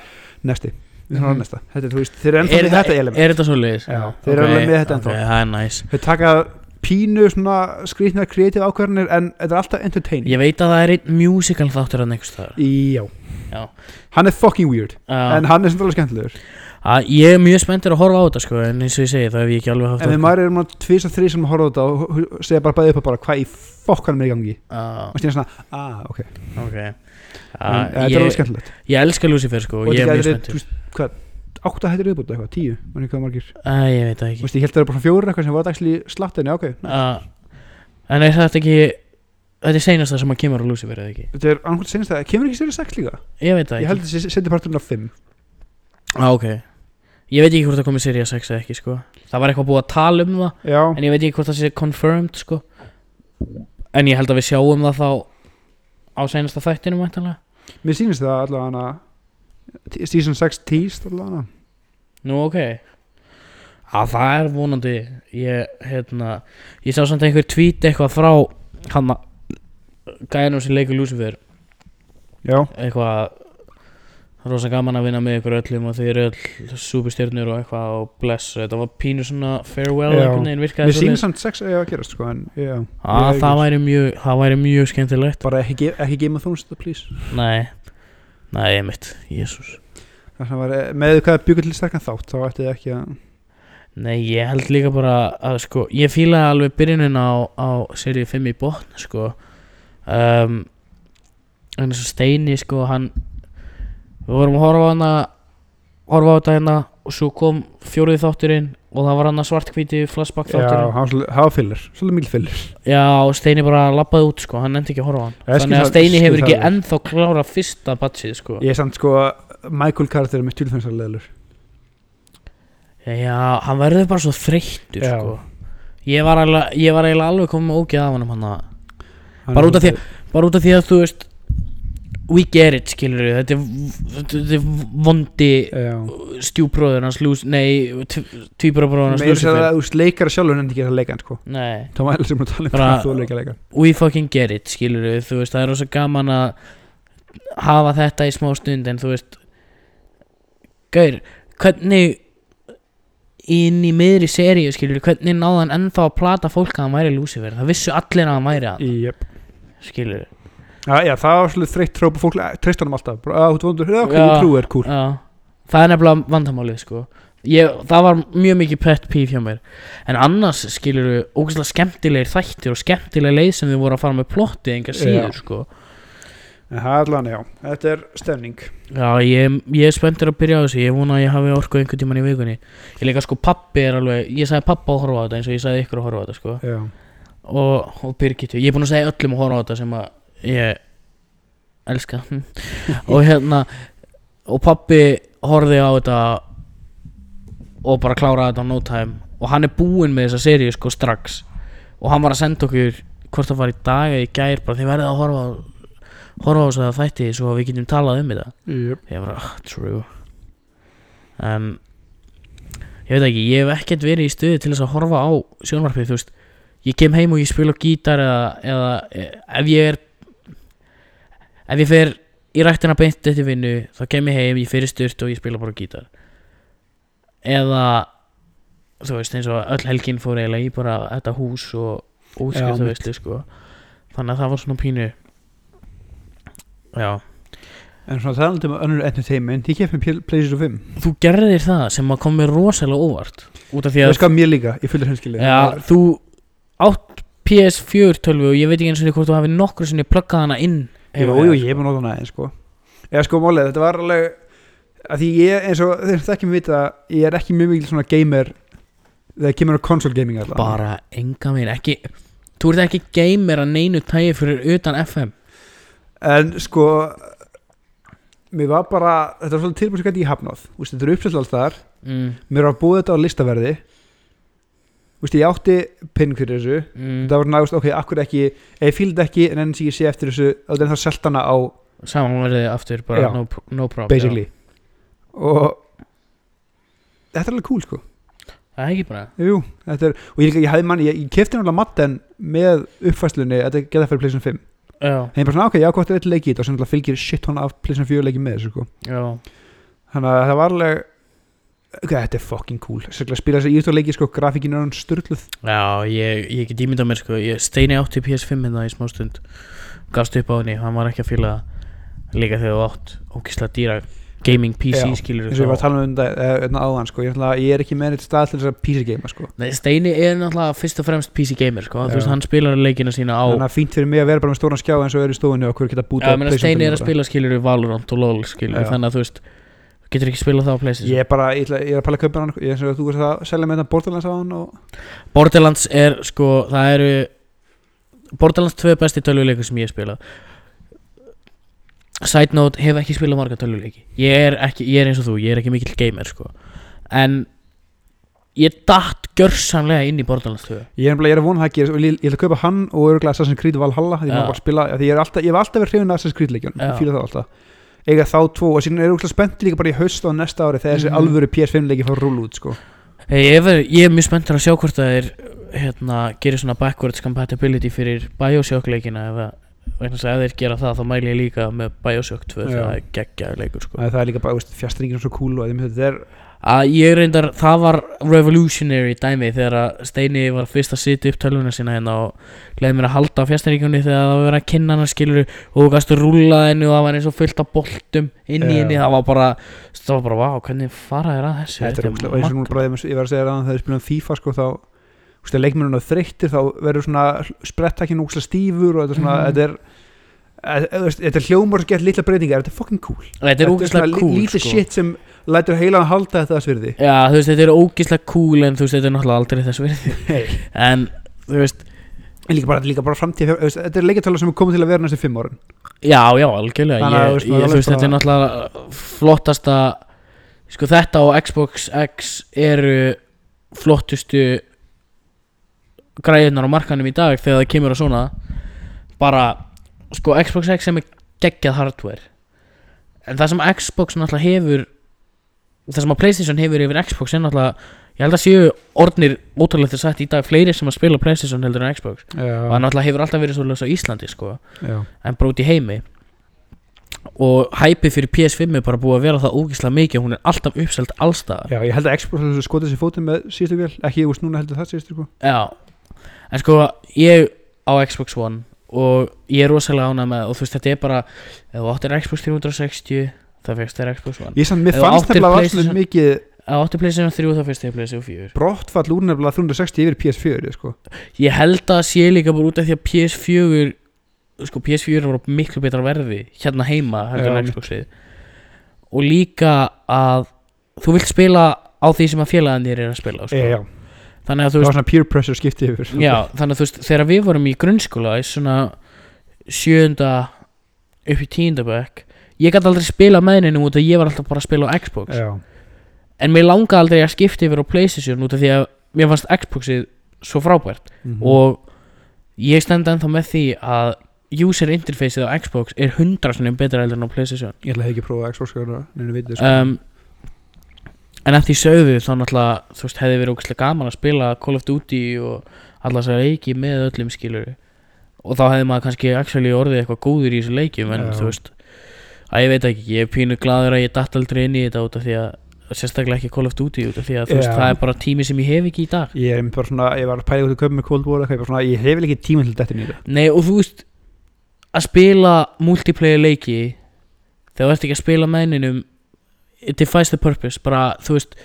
S2: nesti Við
S1: Mhm.
S2: að nesta, þetta er, þú veist, þeir eru ennþá
S1: er,
S2: með
S1: þetta,
S2: element.
S1: er þetta svo leiðis?
S2: Já, þeir eru alveg með þetta ennþá.
S1: ok, það er næs
S2: Þeir taka pínu svona skrýtna kreatív ákvarðanir En þetta er alltaf entertaining.
S1: Ég veit að það er einn musical þáttur að next þar
S2: Já.
S1: Já.
S2: Hann er fucking weird
S1: uh,
S2: En hann er samt alveg skemmtilegur
S1: að, ég er mjög spenntur að horfa á þetta sko en eins og ég segi það hef ég ekki alveg haft
S2: En við maður erum að tvisa þrý sem horfa á þetta Og segja bara bæði upp að bara Hvað í fokkanum er í gangi?
S1: Uh,
S2: Og stýna svona, ah, ok.
S1: Ok.
S2: En,
S1: uh,
S2: Þetta er alveg
S1: ég,
S2: skemmtilegt.
S1: ég elska Lucifer sko
S2: Og
S1: og ég er mjög
S2: veist, hvað Átta hættir viðbútt eitthvað, tíu? Man ekki hvað margir?
S1: Uh, ég veit það ekki.
S2: Veist, ég held að það er bara fjórir eitthvað sem var dagsli slattin Já, ok
S1: uh, en er þetta ekki þetta er seinasta sem að kemur á Lucifer eða ekki?
S2: Þetta er annað senast það Kemur ekki sér sex líka?
S1: Ég veit það
S2: Ég
S1: ekki.
S2: held að þetta setja parturinn á fimm.
S1: Ah, ok Ég veit ekki hvort það komið Series 6 eða ekki sko. Það var eitthvað búið að tala um það
S2: Já,
S1: En ég veit ekki hvort það sé confirmed sko. En ég held að við sjáum það þá Á seinasta þættinu mæntanlega
S2: mér sýnist það allavega hana Season 6 teased allavega. Hana
S1: Nú ok. Að það er vonandi ég, hérna, ég sá samt einhver tweet eitthvað frá hann gæðanum sem leikur Lucifer.
S2: Já,
S1: eitthvað rosa gaman að vinna með ykkur öllum og þið eru öll superstjörnur og eitthvað og bless. Þetta var pínu svona farewell einhvern veginn virkaði svoleiðis.
S2: sýnist samt 6 eiga að gerast sko En já,
S1: að
S2: ég-
S1: það væri mjög það væri mjög skemmtilegt.
S2: Bara ekki, ekki Thrones þetta please.
S1: Nei, nei, einmitt, jésús
S2: Það var, með hvað byggur til sterkan þátt þá ætti þið ekki að
S1: Nei, ég held líka bara að sko, ég fílaði alveg byrjunin á, á serið 5 í botn sko. Um, en þess að Steini sko, hann við vorum að horfa á hana horfa á þetta hérna og svo kom fjórið þátturinn og það var hann að svartkvíti flashback
S2: Já,
S1: þátturinn
S2: hann svolítið- hann var fyllir, svolítið mikil fyllir
S1: Já, og Steini bara lappaði út sko, hann endi ekki að horfa á hann.
S2: Ég
S1: Þannig að
S2: það-
S1: Steini hefur
S2: það
S1: ekki
S2: alveg.
S1: ennþá klára fyrsta batchið sko.
S2: Ég er samt sko Michael karakter með tjúlfensarleðlur
S1: Já, hann verður bara svo þreyttur
S2: Já.
S1: sko. Ég var, alveg, ég var eiginlega alveg komið með ógeð af hann að út af því bara út af því að þú veist we get it skilur við þetta er, þetta er vondi stjúbróður hans lús, nei tvíbróður hans
S2: að veist leikara sjálfur en ekki að leika hann sko.
S1: Nei,
S2: að
S1: we fucking get it skilur við, veist, það er rosa gaman að hafa þetta í smá stund en þú veist gaur, hvernig inn í miðri seríu skilur við, hvernig náði hann ennþá að plata fólk að hann væri Lucifer, það vissu allir að hann væri hann,
S2: Jep.
S1: Skilur við
S2: Já, já, það var svolítið þreytt tróp og fólk treyst honum alltaf. Bara, að þú vondur, ok,
S1: Já.
S2: þú trúir, cool.
S1: Já, það er nefnilega vandamálið sko. Ég, Það var mjög mikið pet píf hjá mér. En annars skilur við ógæslega skemmtilegir þættir og skemmtileg leið sem við voru að fara með plottið enga síður
S2: Já.
S1: sko.
S2: En það er allan, já, þetta er stemning.
S1: Já, ég, ég er spenntur að byrja á þessu. Ég vona að ég hafi orku einhvern tímann í vikunni. Ég líka sko pappi er alveg Ég sagði pappa að horfa á þetta eins og ég sagði ykkur að horfa á þetta sko. Og, og Birgitu, ég er búinn að segja öllum að horfa á þetta sem að ég elska. *laughs* Og hérna og pappi horfði á þetta og bara kláraði þetta á no time. Og hann er búinn með þessa seríu sko strax. Og hann var að senda okkur hvort það var í dag eða í gær bara þið verðið að horfa á horfa á þess að þætti svo að við getum talað um þetta.
S2: Jep.
S1: Ég bara, ah, true. En ég veit ekki, ég hef ekkert verið í stuði til þess að horfa á sjónvarpið, þú veist. Ég kem heim og ég spila á gítar eða, eða eh, ef ég er ef ég fer í rættina beint eftir vinnu, þá kem ég heim ég fer í sturt og ég spila bara gítar. Eða þú veist, eins og öll helgin fór eiginlega í bara þetta hús og útskrift veistlu sko. Þannig að það var svona pínu. Já.
S2: En svona talandi um önnur entertainment Ég kef mér PlayStation 5
S1: þú gerðir það sem að kom mér rosalega óvart út af því
S2: Það
S1: að
S2: skar mér líka, ég fylgir henskili
S1: ja, þú átt PS4 tölvu og ég veit ekki eins og hvort þú hafi nokkru sinni pluggað hana inn
S2: Jú, jú, ég hef
S1: sko.
S2: búin að nota hana aðeins sko. Eða sko málið, þetta var alveg að Því ég, eins og þeir mér vita Ég er ekki mjög mikil svona gamer Þegar kemur á console gaming alltaf
S1: bara enga minn ekki þú ert ekki gamer að neinu tægi fyrir utan FM
S2: En sko Mér var bara, þetta var svolítið tilbúin sem ég hafnað Þú veist, Þetta er uppsett alls þar
S1: mm,
S2: Mér var búið þetta á listaverði veist, ég átti pinn fyrir þessu.
S1: Mm,
S2: Það var nægust, ok, akkur ekki Ef ég fíldi ekki, en enn sem ég sé eftir þessu Þá er það selt hana á,
S1: samanverðið aftur bara
S2: Já.
S1: no, no problem
S2: basically. Og Þetta er alveg cool, sko.
S1: Já. það er ekki bara
S2: Jú, er, og ég, ég hefði manni, ég, ég kefti náttúrulega matten með uppfæslunni, þetta geta fyrir PlayStation 5
S1: já,
S2: en ég bara svona, ok, já, hvort er þetta leikið og sem fylgir shit hona af PlayStation 4 leikið með þessu, sko.
S1: Já,
S2: þannig að það var alveg ok, þetta er fucking cool, að spila þess að íþjóð leikið, sko, grafíkin er hann styrluð
S1: já ég, ég get ímyndað mér sko ég steini átti PS5 hérna í smá stund. Gafst upp á henni, hann var ekki að það. Líka þegar þú átt ókislega dýra gaming PC
S2: Já,
S1: skilur
S2: eins og ég var að tala um þetta uh, áðan, sko, ég ég er ekki með neitt stað til þess að PC game, sko.
S1: Nei, Steini er náttúrulega fyrst og fremst PC gamer sko. þú veist, hann spilar leikina sína á
S2: þannig að fínt fyrir mig að vera bara með stóran skjá eins og er í stofunni og hver geta bútið
S1: Steini er að spila skilur við Valorant og LoL skilur
S2: Já.
S1: þannig að þú veist getur ekki spilað það á Playstation?
S2: Ég er bara, ég, ætla, ég er að pæla að kaupa hann ég er og þú veist að selja með þetta Borderlands á hann og
S1: Borderlands er sko, það eru Borderlands 2 besti tölvuleikur sem ég hef spilað. Side note, hef ekki spilað marga tölvuleiki. Ég er, ekki, ég er eins og þú, ég er ekki mikill gamer sko. En ég datt gjörsamlega inn í Borderlands 2
S2: Ég er, ég er að vona það að og ég, ég ætla að kaupa hann og örgulega Assassin's Creed Valhalla því, ja. spila, því ég, er alltaf, ég hef alltaf verið hrifin af Assassin's Creed leikjun
S1: Já.
S2: ég fýla það alltaf eiga þá tvo og síðan er örgulega spennt líka bara í haust og næsta ári þegar þessi
S1: Mhm.
S2: alvöru PS5 leiki fór rúl út sko.
S1: hey, ég, er, ég er mjög spenntur að sjá hvort það er hérna, gerir svona backwards compatibility fyrir Bioshock leikina að ef þeir gera það þá mæli ég líka með Bioshock 2
S2: Já.
S1: það er geggjaður leikur sko.
S2: það er líka bara fjastringin svo cool og þetta er
S1: að ég reyndar, það var revolutionary dæmi þegar að Steini var fyrst að sitja upp tölvuna sína hérna og leiði mér að halda á fjastæringunni þegar það var verið að kynna hana skilur og þú gæstu rúla henni og það var eins og fullt af boltum inn í
S2: Já.
S1: henni, það var bara það var bara, vá, hvernig fara þér að þessu
S2: Þetta er ógeðslega- og eins og
S1: magnað.
S2: bara ég var að segja að þegar ég spila um FIFA sko, þá þú veist, þegar leikmennun er þreyttir þá verður svona sprettakinn úkslega stífur og þetta er svona
S1: Mhm.
S2: þetta er þetta er hljómar sem gett litla breytingar þetta er fucking cool
S1: þetta er
S2: svona
S1: ógislega
S2: lí-
S1: cool
S2: lítið
S1: sko.
S2: shit sem lætur heilan að halda þetta að svirði
S1: já, þú veist, þetta er ógislega cool en þú veist, þetta er náttúrulega aldrei þess verið *laughs*
S2: hey.
S1: en, þú veist,
S2: en líka bara, líka bara framtíð þetta er leikjartala sem er komið til að vera næstu fimm árin.
S1: Já, já, algjörlega.
S2: Að,
S1: ég, ég,
S2: maður
S1: þú veist, þetta er náttúrulega flottasta sko, þetta og Xbox X eru flottustu græðunar á markanum í dag þegar það kemur á svona. Bara, sko, Xbox X sem er geggjað hardware. En það sem Xbox náttúrulega hefur það sem að Playstation hefur yfir Xbox er náttúrulega ég held að séu orðnir ótrúlega þess að í dag fleiri sem að spila Playstation heldur en Xbox. Og
S2: já,
S1: það náttúrulega hefur alltaf verið svolítið á Íslandi sko.
S2: Já.
S1: en bara út í heimi. Og hæpið fyrir PS5 er bara búið að vera það ógislega mikið hún er alltaf uppselt allstaðar
S2: já, ég held að Xbox skotið sér fótinn með síðustu vel ekki, ég veist núna heldur það síðustu sko.
S1: já, en sko ég á Xbox One og ég er rosalega ánað með og þú veist þetta er bara ef þú áttir Xbox 360 það fegst þér Xbox One.
S2: Ég samt, mér
S1: þú
S2: fannst nefnilega varslega mikið
S1: þú áttir PlayStation 3 það fegst þér PlayStation 4
S2: brottfall úr nefnilega 360 yfir PS4 sko.
S1: ég held að sé líka bara út af því að PS4 sko PS4 var miklu betra verði hérna heima Xboxið og líka að þú vilt spila á því sem að félagin þér er að spila sko.
S2: e,
S1: þannig að þú veist
S2: peer pressure skipti yfir.
S1: Já, þannig að þú veist þegar við vorum í grunnskóla í svona sjönda upp í tíunda bekk ég gæti aldrei spila með henni út að ég var alltaf bara að spila á Xbox
S2: já.
S1: en mér langaði aldrei að skipta yfir á Playstation út af því að mér fannst Xboxið svo frábært
S2: Mhm.
S1: og ég stend ennþá með því að user interfaceið á Xbox er hundra svona betra heldur en á Playstation
S2: ég ætla að ekki að prófa Xbox sko, vitið sko.
S1: um, en eftir sögðu þá náttúrulega þú veist hefði verið ógæslega gaman að spila Call of Duty og alla þessar leiki með öllum skilur og þá hefði maður kannski actually orðið eitthvað góður í þessu leikjum en
S2: Já.
S1: þú veist að ég veit ekki, ég er pínu gladur að ég datt aldrei inn í þetta út af því að sérstaklega ekki Call of Duty út af því að þú veist það er bara tími sem ég hef ekki í dag.
S2: Ég er bara svona, ég var að pæla út að köpa með Cold War eitthvað, ég, bara svona, ég hef ekki tíma til þetta. Nýra
S1: Nei og þú veist að spila multiplayer leiki þegar þú ert ekki að spila með henninum it defies the purpose bara þú veist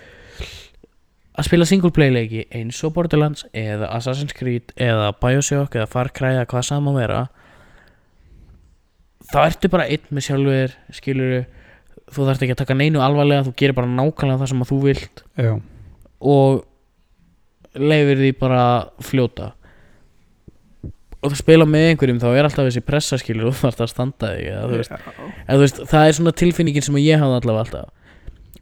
S1: að spila single player leiki eins og Borderlands eða Assassin's Creed eða Bioshock eða Far Cry eða hvað saman vera þá ertu bara einn með sjálfur skilur þú þarft ekki að taka neinu alvarlega þú gerir bara nákvæmlega það sem að þú vilt.
S2: Já,
S1: og leifir því bara fljóta. Og þú spila með einhverjum þá er alltaf þessi pressa skilur og þú þarft að standa þig eða, veist, eða, veist, það er svona tilfinningin sem ég hafði allavega alltaf.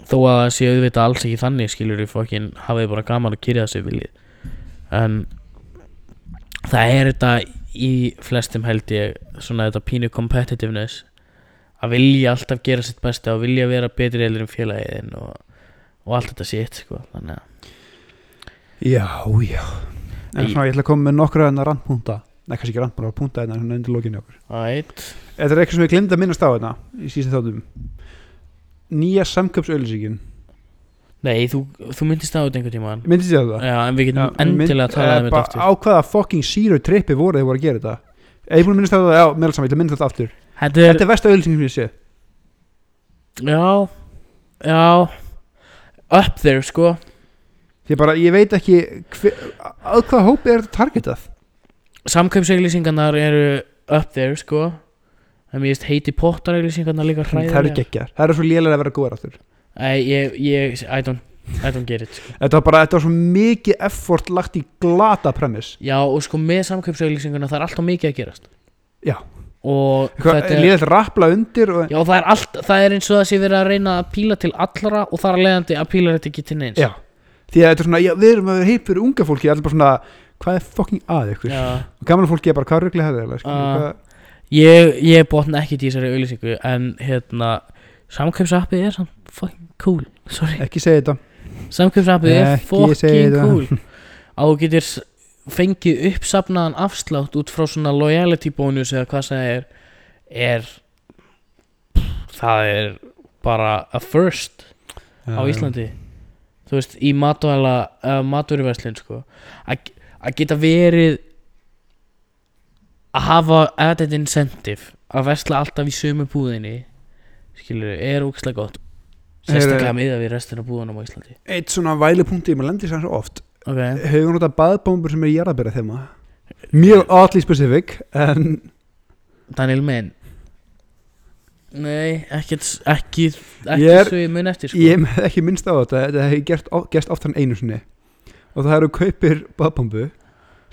S1: Þó að það sé auðvitað alls ekki þannig skilur við fokkin hafið bara gaman að kyrja þessu viljið. En það er þetta í flestum held ég svona þetta pínu competitiveness að vilja alltaf gera sitt besta og vilja vera betri heldur en félagiðin og, og allt þetta sitt sko þannig að
S2: já, já. En svona, ég ætla að koma með nokkra enna randpunta nei, kannski ekki randpunta, punta enna svona undir lókinu okkur. Þetta er eitthvað sem við glemd að minnast á þetta í síðan þáttum. Nýja samköpsauðlýsingin
S1: Nei, þú, þú myndist á þetta einhvern tímann
S2: myndist ég það?
S1: Já, en við getum endilega að tala um þetta aftur.
S2: á hvaða fucking zero trippi voru þeir voru að gera þetta? Ég er búin að minnast á það, já, meðal saman, ég ætla að minnast þetta aftur.
S1: Þetta er,
S2: þetta er versta auðlýsingin sem ég sé.
S1: Já Já. Up there, sko.
S2: Ég bara, ég veit ekki hver, að hvaða hópi er þetta targetað?
S1: Samkaupsauglýsingarnar eru up there, sko. En finnst heiti Potter auglýsingarnar líka
S2: það
S1: hræðilega
S2: það eru svo lélega að vera góðar aftur
S1: ég, ég, I don't, I don't get it, sko
S2: þetta var bara, þetta var svo mikið effort lagt í glata premiss
S1: Já, og sko með samkaupsauglýsingarnar það er alltaf mikið að gerast
S2: Já.
S1: og
S2: Eitthvað,
S1: þetta er
S2: Líðið rappla undir og,
S1: Já, það er, allt, það er eins og það sé verið að reyna að píla til allra og þar að leiðandi að píla þetta ekki til neins
S2: Já, því að þetta er svona, já, við erum að vera heip fyrir unga fólki, allir bara svona, hvað er fucking að ykkur?
S1: Já.
S2: Og gamla fólki er bara, hvað ruggli hefði það?
S1: Ah. Ég, ég botna ekki í þessari auðlýsingu en hérna samkjöpsappið er samt fucking cool Sorry,
S2: Ekki segja þetta.
S1: samkjöpsappið er fucking cool. Að þú getur fengið uppsafnaðan afslátt út frá svona loyalty bónus eða hvað það er er það er bara a first á Íslandi. Þú veist, í matvæla uh, matvöruverslun sko. Að geta verið að hafa added incentive að versla alltaf í sömu búðinni skilur, er ógæslega gott sérstaklega miða við restina búðunum á Íslandi
S2: Eitt svona vælupunkti, ég maður lendir sér svo oft,
S1: ok,
S2: hefur notað baðbómbur sem er jarðabera þema. Mjög oddly specific, en
S1: Daniel Menn nei, ekki, ekki
S2: Ég er-
S1: svo ég mun eftir sko.
S2: ég hef ekki minnst á þetta, þetta hefur gert, gert oftar en einu sinni. Og það eru kaupir baðbómbu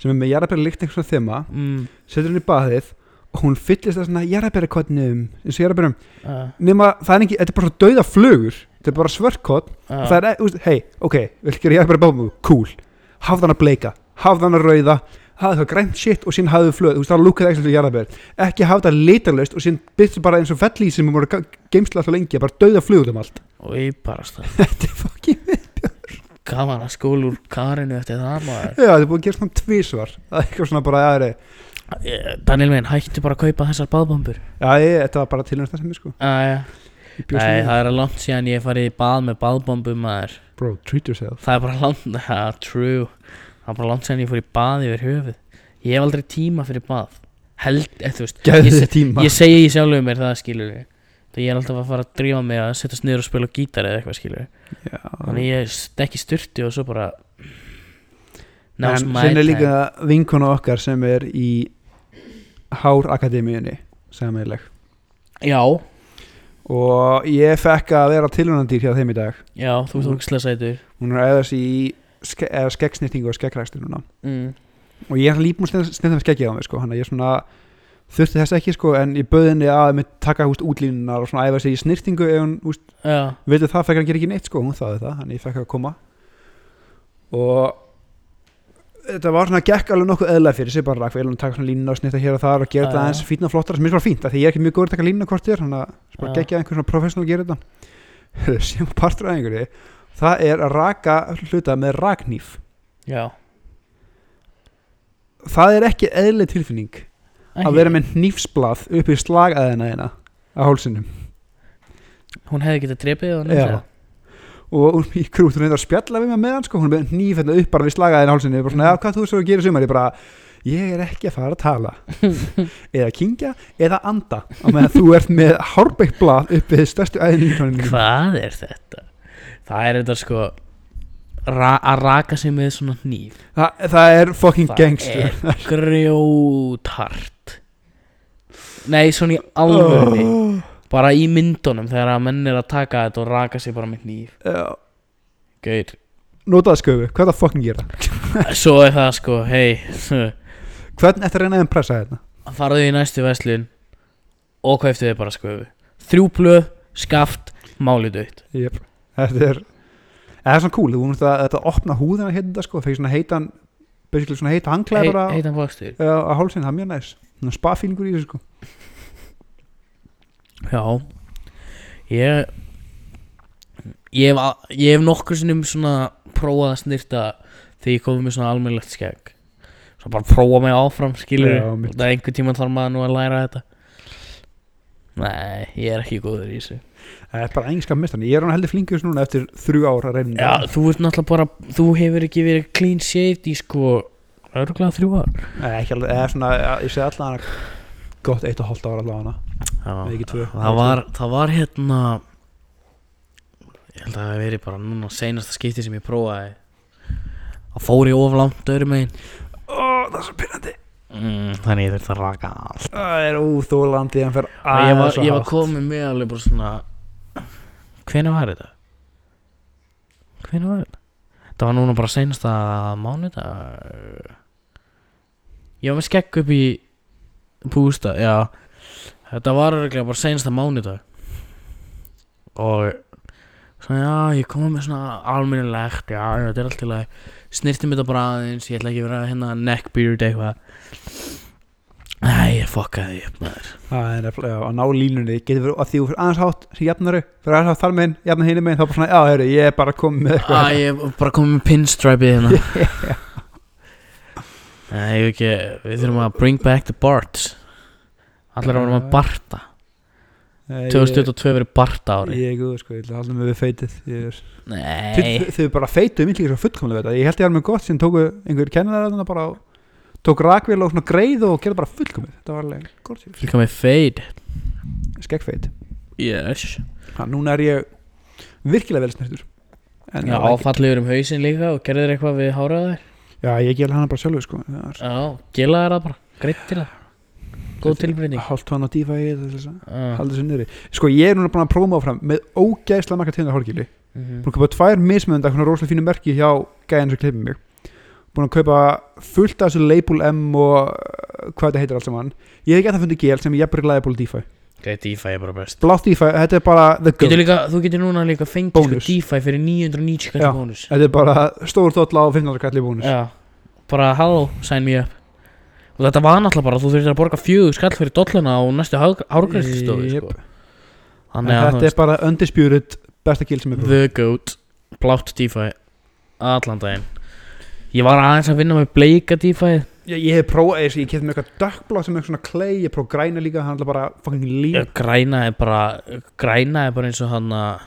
S2: sem er með jarðabera líkt svona þema,
S1: mm,
S2: setur henni í baðið og hún fyllist það svona jarðabera kodnum, eins og jarðaberum,
S1: uh,
S2: nema það er ekki, þetta er bara svo dauða flugur, þetta er bara svörkott
S1: uh,
S2: það er, þú veist, hei, ok, vil gera bara báðum, cool, hafði hann að bleika hafði hann að rauða, hafði það grænt shit og síðan hafði flöð, þú veist, það lúkaði ekki til jarðabær ekki hafði það litarlaust og síðan byrstu bara eins og felli sem voru geimsla alltaf lengi, bara dauða flug um allt.
S1: Og ég *laughs* bara stað að
S2: að
S1: Eh, Daniel Menn, hættu bara að kaupa þessar baðbambur
S2: já, ég, þetta var bara tilhengst það sem ég sko bjóst
S1: Nei, það er að langt síðan ég farið í bað með baðbombum maður.
S2: Bro, treat yourself.
S1: Það er bara langt, *laughs* ja, true. Það er bara langt síðan ég fór í bað yfir höfuð. Ég hef aldrei tíma fyrir bað. Held, eða þú veist
S2: gæði þið tíma.
S1: ég segi í sjálfum mér það skilur við Það ég er alltaf að fara að drífa mig að setjast niður og spila gítar eða eitthvað skilur við. Þannig ég
S2: Hárakademíunni sameileg
S1: Já,
S2: og ég fekk að vera tilhörnandýr hjá þeim í dag.
S1: Já, þú ert ógislega sætur.
S2: hún er aðeins í ske, skeggsnýttingu og skeggrækstur núna.
S1: Mm.
S2: og ég er snið með skeggið á mig sko, hann að ég svona þurfti þess ekki sko en ég bauði henni að með taka húst útlínunar og svona æfa sig í snýrtingu ef hún húst,
S1: Já,
S2: veitir það fekk að gera ekki neitt sko, hún þáði það, hann ég fekk að koma. Og þetta var svona gekk alveg nokkuð eðlega fyrir sig bara rakk vel og taka svona línuna og snýtta hér og þar og gera þetta aðeins fínna flottar sem er bara fínt, því ég er ekki mjög góður að taka línuna hvort þér þannig að það er bara
S1: Já.
S2: geggja einhver svona professional að gera þetta *laughs* sem partur af einhverju það er að raka hluta með raknýf það er ekki eðlega tilfinning
S1: Ekki.
S2: að vera með hnífsblað upp í slagaðina hérna á hálsinum
S1: Hún hefði getað drepið og
S2: Já.
S1: nefnda
S2: og hún í krút hún reyndar að spjalla við mig með hann sko, hún er hníf hérna upp bara við slagaðina á hálsinum bara svona, hvað þú svo að gera í sumar? Ég bara, ég er ekki að fara að tala. *laughs* Eða kingja eða anda á meðan þú ert með hárbeitt blað upp við stærstu æðin
S1: Hvað er þetta? Það er þetta sko ra að raka sig með svona hníf.
S2: Þa, það er fucking
S1: Það
S2: gangster.
S1: er grjóthart. Nei, svona í alvörni *gasps* Bara í myndunum þegar að menn er að taka þetta og raka sig bara með
S2: Já,
S1: Gauð
S2: notaði sköfu, hvað er það fucking gera? *laughs*
S1: Svo er það sko, hei *laughs*
S2: hvern eftir að reyna að pressa þetta
S1: Farðu í næstu veslun Og kauftu þið bara sköfu. Þrjú blöð, skaft, máli dött
S2: yep. þetta er það er svona cool, þú múst að þetta opna húðina hérna sko, fegir svona heitan basically svona heita Já, að hálsinn, það er mjög næs Svona spa-fílingur í þessu sko
S1: Já. Ég Ég hef, a- ég hef nokkur sinnum svona prófað að snirta þegar ég komið með svona almennilegt skegg. Svo bara prófa mig áfram skilur
S2: Já, mitt.
S1: Það er einhver tíma þarf maður nú að læra þetta. Nei, ég er ekki góður í þessu.
S2: Það er bara engelska mistan Ég er hann heldur flinkur núna eftir þrjú ára að reyna.
S1: Já, þú ert náttúrulega bara Þú hefur ekki verið clean shaved í sko Örgulega þrjú ár.
S2: Nei, ekki alveg, eða svona, ég segi allan gott eitt og hálft ára allavega.
S1: Það var, það var hérna Ég held að það hef verið bara núna seinasta skipti sem ég prófaði Það fór ég of langt öðrum megin.
S2: Ó, það er svo pyrrandi
S1: mm, Þannig ég þurfti að raka allt.
S2: Það er úþólandi
S1: ég var, ég var komið með alveg bara svona Hvenær var þetta? Hvenær var þetta? Það var núna bara seinasta mánudag. Ég var með skegg upp í Pústa, já. Þetta var örugglega bara seinasta mánudag. Og Svona já, ég kom með svona almennilegt Já, þetta er allt til að Snirti mig þetta bara aðeins Ég ætla ekki að vera hérna neckbeard eitthvað. Nei, ég fokkaði upp maður.
S2: Það er nefnilega að ná línunni getur verið að því þú fyrir aðeins hátt sem jafnaru fyrir aðeins hátt þar meginn, jafna hinni meginn þá bara svona, já, heyrðu, ég er bara komið með
S1: Æ, ég er bara komið með pinstripe hérna *laughs* Nei, ég ekki Við þurfum að bring back the Barts. Allir vera með Barta.
S2: Nei,
S1: 2022 verið Barta ári
S2: ég, ég, guð, sko, ég ætla að halda mig við feitið er
S1: Nei.
S2: Þau þau bara feitu mitt líka svo fullkomlega þetta. Ég held ég með gott sem tóku einhver kennar þarna bara tók rakvél og svona greið og gerði bara fullkomið. Þetta var alveg gott
S1: með fade
S2: Skeggfeit.
S1: Yes.
S2: Ha, Núna er ég virkilega vel snertur. En
S1: Já, áfalliður um hausinn líka og gerðir eitthvað við háraðar
S2: Já, ég gel hana bara sjálfur sko
S1: Já, gilaðir það bara Greitt til það. Góð tilbreyting
S2: Hálft hann á
S1: Já.
S2: halda þessu niðri. Sko ég er núna búin að prófa áfram með ógæðslega marga tegundar hórgíli
S1: Mhm.
S2: Búin að kaupa tvær mismönda Svona rosalega fínu merki hjá gæðin sem klippir mig. Búin að kaupa fullt af þessu Label M og uh, hvað þetta heitir allt saman. Ég hef ekki að það fundið gel sem ég jafnir Label DeFi.
S1: Greitt DeFi er bara best.
S2: Blátt DeFi, þetta er bara the
S1: Getur
S2: goat.
S1: líka, Þú getur núna líka fengið sko. DeFi fyrir 990
S2: Já.
S1: kallar bónus.
S2: Þetta er bara stór þóttla á 15 kalli bónus.
S1: Já Bara hello, sign me up Og þetta var náttúrulega bara Þú þurftir að borga fjögur skall fyrir dolluna á næstu hárgræslistofu
S2: Jep.
S1: sko. Þannig að
S2: Þetta er bara undisputed besta gil sem er
S1: The Goat Blátt DeFi Allan daginn Ég var aðeins að vinna með bleika DeFi
S2: Ég, ég hef prófað þessi, ég kefði með eitthvað dökkblá sem er svona clay, ég prófað græna líka hann er bara fucking líf
S1: Græna er bara Græna er bara eins og hann að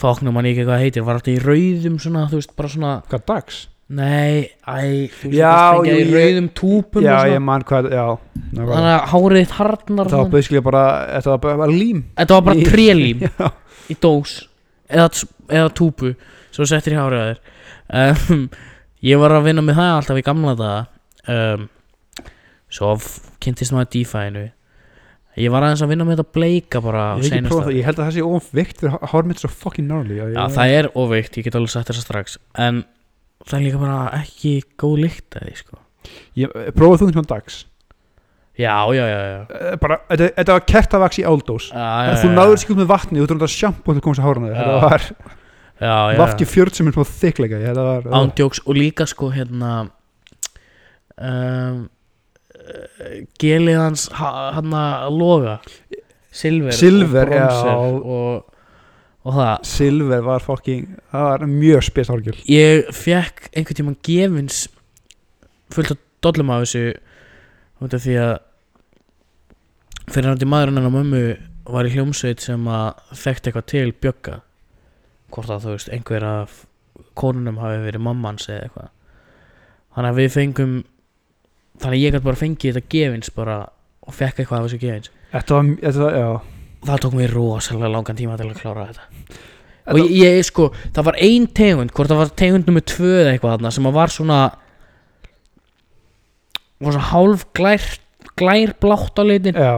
S1: Fáknum hann ekki hvað það heitir Var þetta í rauðum svona Þú veist bara svona
S2: Hvað dags?
S1: Nei, æ Þú veist
S2: Já,
S1: það
S2: jú,
S1: í
S2: ég-
S1: rauðum túpum
S2: Já,
S1: og svona.
S2: ég man hvað, já nákvæmlega.
S1: Þannig að hárið þitt harnar
S2: Það var
S1: svona.
S2: basically bara, þetta var bara, bara lím.
S1: Þetta var bara trélím. *laughs*
S2: Já,
S1: í dós. Eða, eða túpu svo settir í hárið að þér. Um, ég var að vinna með það alltaf í gamla daga. Um, svo f- kynntist maður DeFi-inu ég var aðeins að vinna með þetta bleika bara á
S2: ég hef ekki
S1: seinasta-
S2: prófað það, ég held að það sé óvikt fyrir hár mitt svo fucking gnarly. Já,
S1: Já, það er óveikt, ég get alveg sagt þessa strax. En það er líka bara ekki góð lykt að því sko.
S2: Ég prófaði þú einhvern dags.
S1: Já, já, já, já,
S2: Eh, bara, þetta, þetta var kertavaks í áldós.
S1: Já, já,
S2: Þú
S1: já,
S2: náður sér út með vatni, þú þurfum að sjampo til að komast að hárana þér.
S1: Já.
S2: Þetta var
S1: já, já,
S2: vafki fjörð sem er svona þykleika Þetta var,
S1: ándjóks og líka sko hérna um, uh, gelið hans ha- hann að loga. Silver,
S2: Silver,
S1: og
S2: já.
S1: bronzer og, og það
S2: silver var fucking það var mjög spes hárgjöl
S1: ég fekk einhvern tímann gefins fullt af dollum af þessu út af því að fyrir til maðurinn hennar mömmu var í hljómsveit sem að þekkt eitthvað til bjögga. Hvort að þú veist einhver af konunum hafi verið mammans eða eitthvað. Þannig að við fengum þannig að ég gæti bara fengið þetta gefins bara og fekk eitthvað af þessu gefins.
S2: Þetta var, þetta var, já
S1: það tók mér rosalega langan tíma til að klára þetta. Og ég, ég sko, það var ein tegund hvort það var tegund nummer tvö eða eitthvað þarna sem að var svona var svona hálf glær glær blátt á litin
S2: Já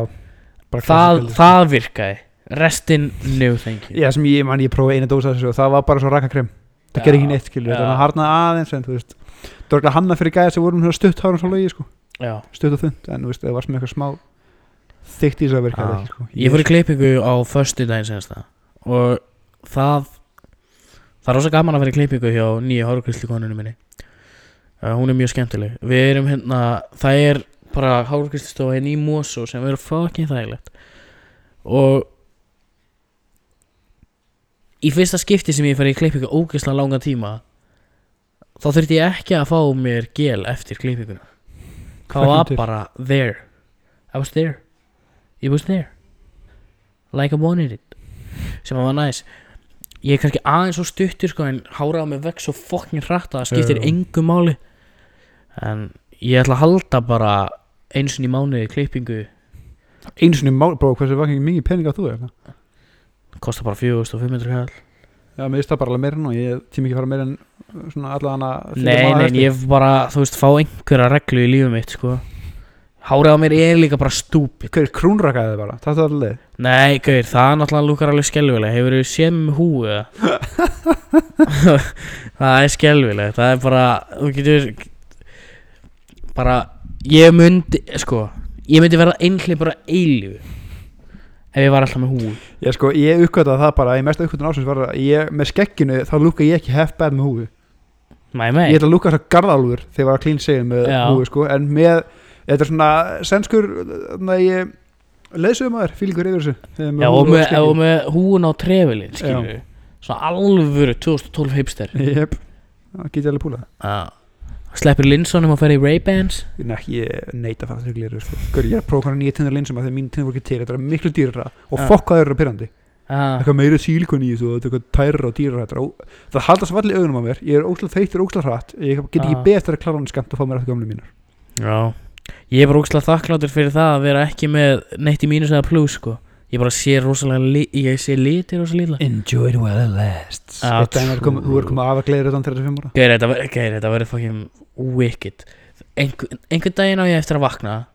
S2: bara
S1: það,
S2: klassísk
S1: það virkaði. Restin no thank you
S2: Já, sem ég, man, ég prófaði eina dósa af þessu og það var bara svo rakakrem það
S1: Já,
S2: gerði ekki neitt, skilju,
S1: já.
S2: þetta harnaði aðeins en þú veist, það var ekki hanna fyrir gæða sem vorum svona stutt hárum svo lögi, sko,
S1: Já.
S2: stutt og þund en þú veist, það var sem eitthvað smá þykkt í þessu að
S1: Já.
S2: ekki, sko.
S1: Ég fór í klippingu á föstu daginn senast og það það er rosa gaman að vera í klippingu hjá nýja hárgríslu konunum minni. Uh, hún er mjög skemmtileg. Við erum hérna, það er bara hárgríslustofa hérna í Mosó sem er fucking þægilegt. Og í fyrsta skipti sem ég fer í klippingu ógeðslega langan tíma þá þurfti ég ekki að fá mér gel eftir klippinguna. Það var bara there. I was there it was there. Like I wanted it. Sem var næs ég er kannski aðeins svo stuttur sko en háraða mig vekk svo fokkin hratt að það skiptir
S2: Já.
S1: engu máli. En ég ætla að halda bara eins og í mánuði klippingu.
S2: Einu sinni mál, bróð, hversu var ekki mikið pening að þú er
S1: kostar bara 4500 kall
S2: Já, mér það bara alveg meira nú, ég tími ekki fara meira en svona alla hana
S1: nei, nei, ég bara, þú veist, fá einhverja reglu í lífum mitt sko hárið á mér er líka bara stúpid.
S2: Hver er krúnrakaðið bara, það er alveg
S1: Nei, gauðir, það er náttúrulega lúkar alveg skelvileg Hefur þú séð með húi eða? *laughs* það er skelvileg Það er bara, þú getur Bara, ég myndi Sko, ég myndi verða einhli bara eilífu ef ég var alltaf með húu
S2: Ég sko, ég uppgötaði það bara Í mesta uppgötun ásins var að ég, með skegginu Þá lúka ég ekki half bad með húfu.
S1: Mæ
S2: Ég
S1: mæ
S2: ætla að lúka þess að garðálfur Að þetta er svona Senskur, þannig að ég Leðsögum maður, fílingur yfir þessu
S1: Já, og með, og með húun á trefilin skilju svona alvöru 2012 hipster.
S2: Jep, það get ég alveg púla
S1: uh, sleppir linsonum og fer í Ray-Bans?
S2: Nei, ég neita að fara þessu gleru sko. Ég er að prófa hvernig nýja tindar linsum að þegar mín tindar voru ekki til Þetta er miklu dýrara og
S1: Já.
S2: fokk hvað þeir eru pyrrandi
S1: uh,
S2: Eitthvað meira sílikon í þessu og þetta er eitthvað tærra og ó- Það haldast valli augunum á mér. Ég er óslega þreytur, óslega hratt. Ég get ekki beðið eftir að klára hann skamt og fá mér eftir gamlu mínar.
S1: Já Ég er bara ógslag þakkláttur fyrir það að vera ekki með neitt í mínus eða plus sko. Ég bara sé rosalega li ég sé litir rosalega lítla
S2: Enjoy it while it lasts.
S1: Já,
S2: dæmi er komið- Þú er komið af að gleður þetta 35 ára.
S1: Geir, þetta verður Geir, þetta verður fucking wicked. Einhver, einhvern daginn á ég eftir að vakna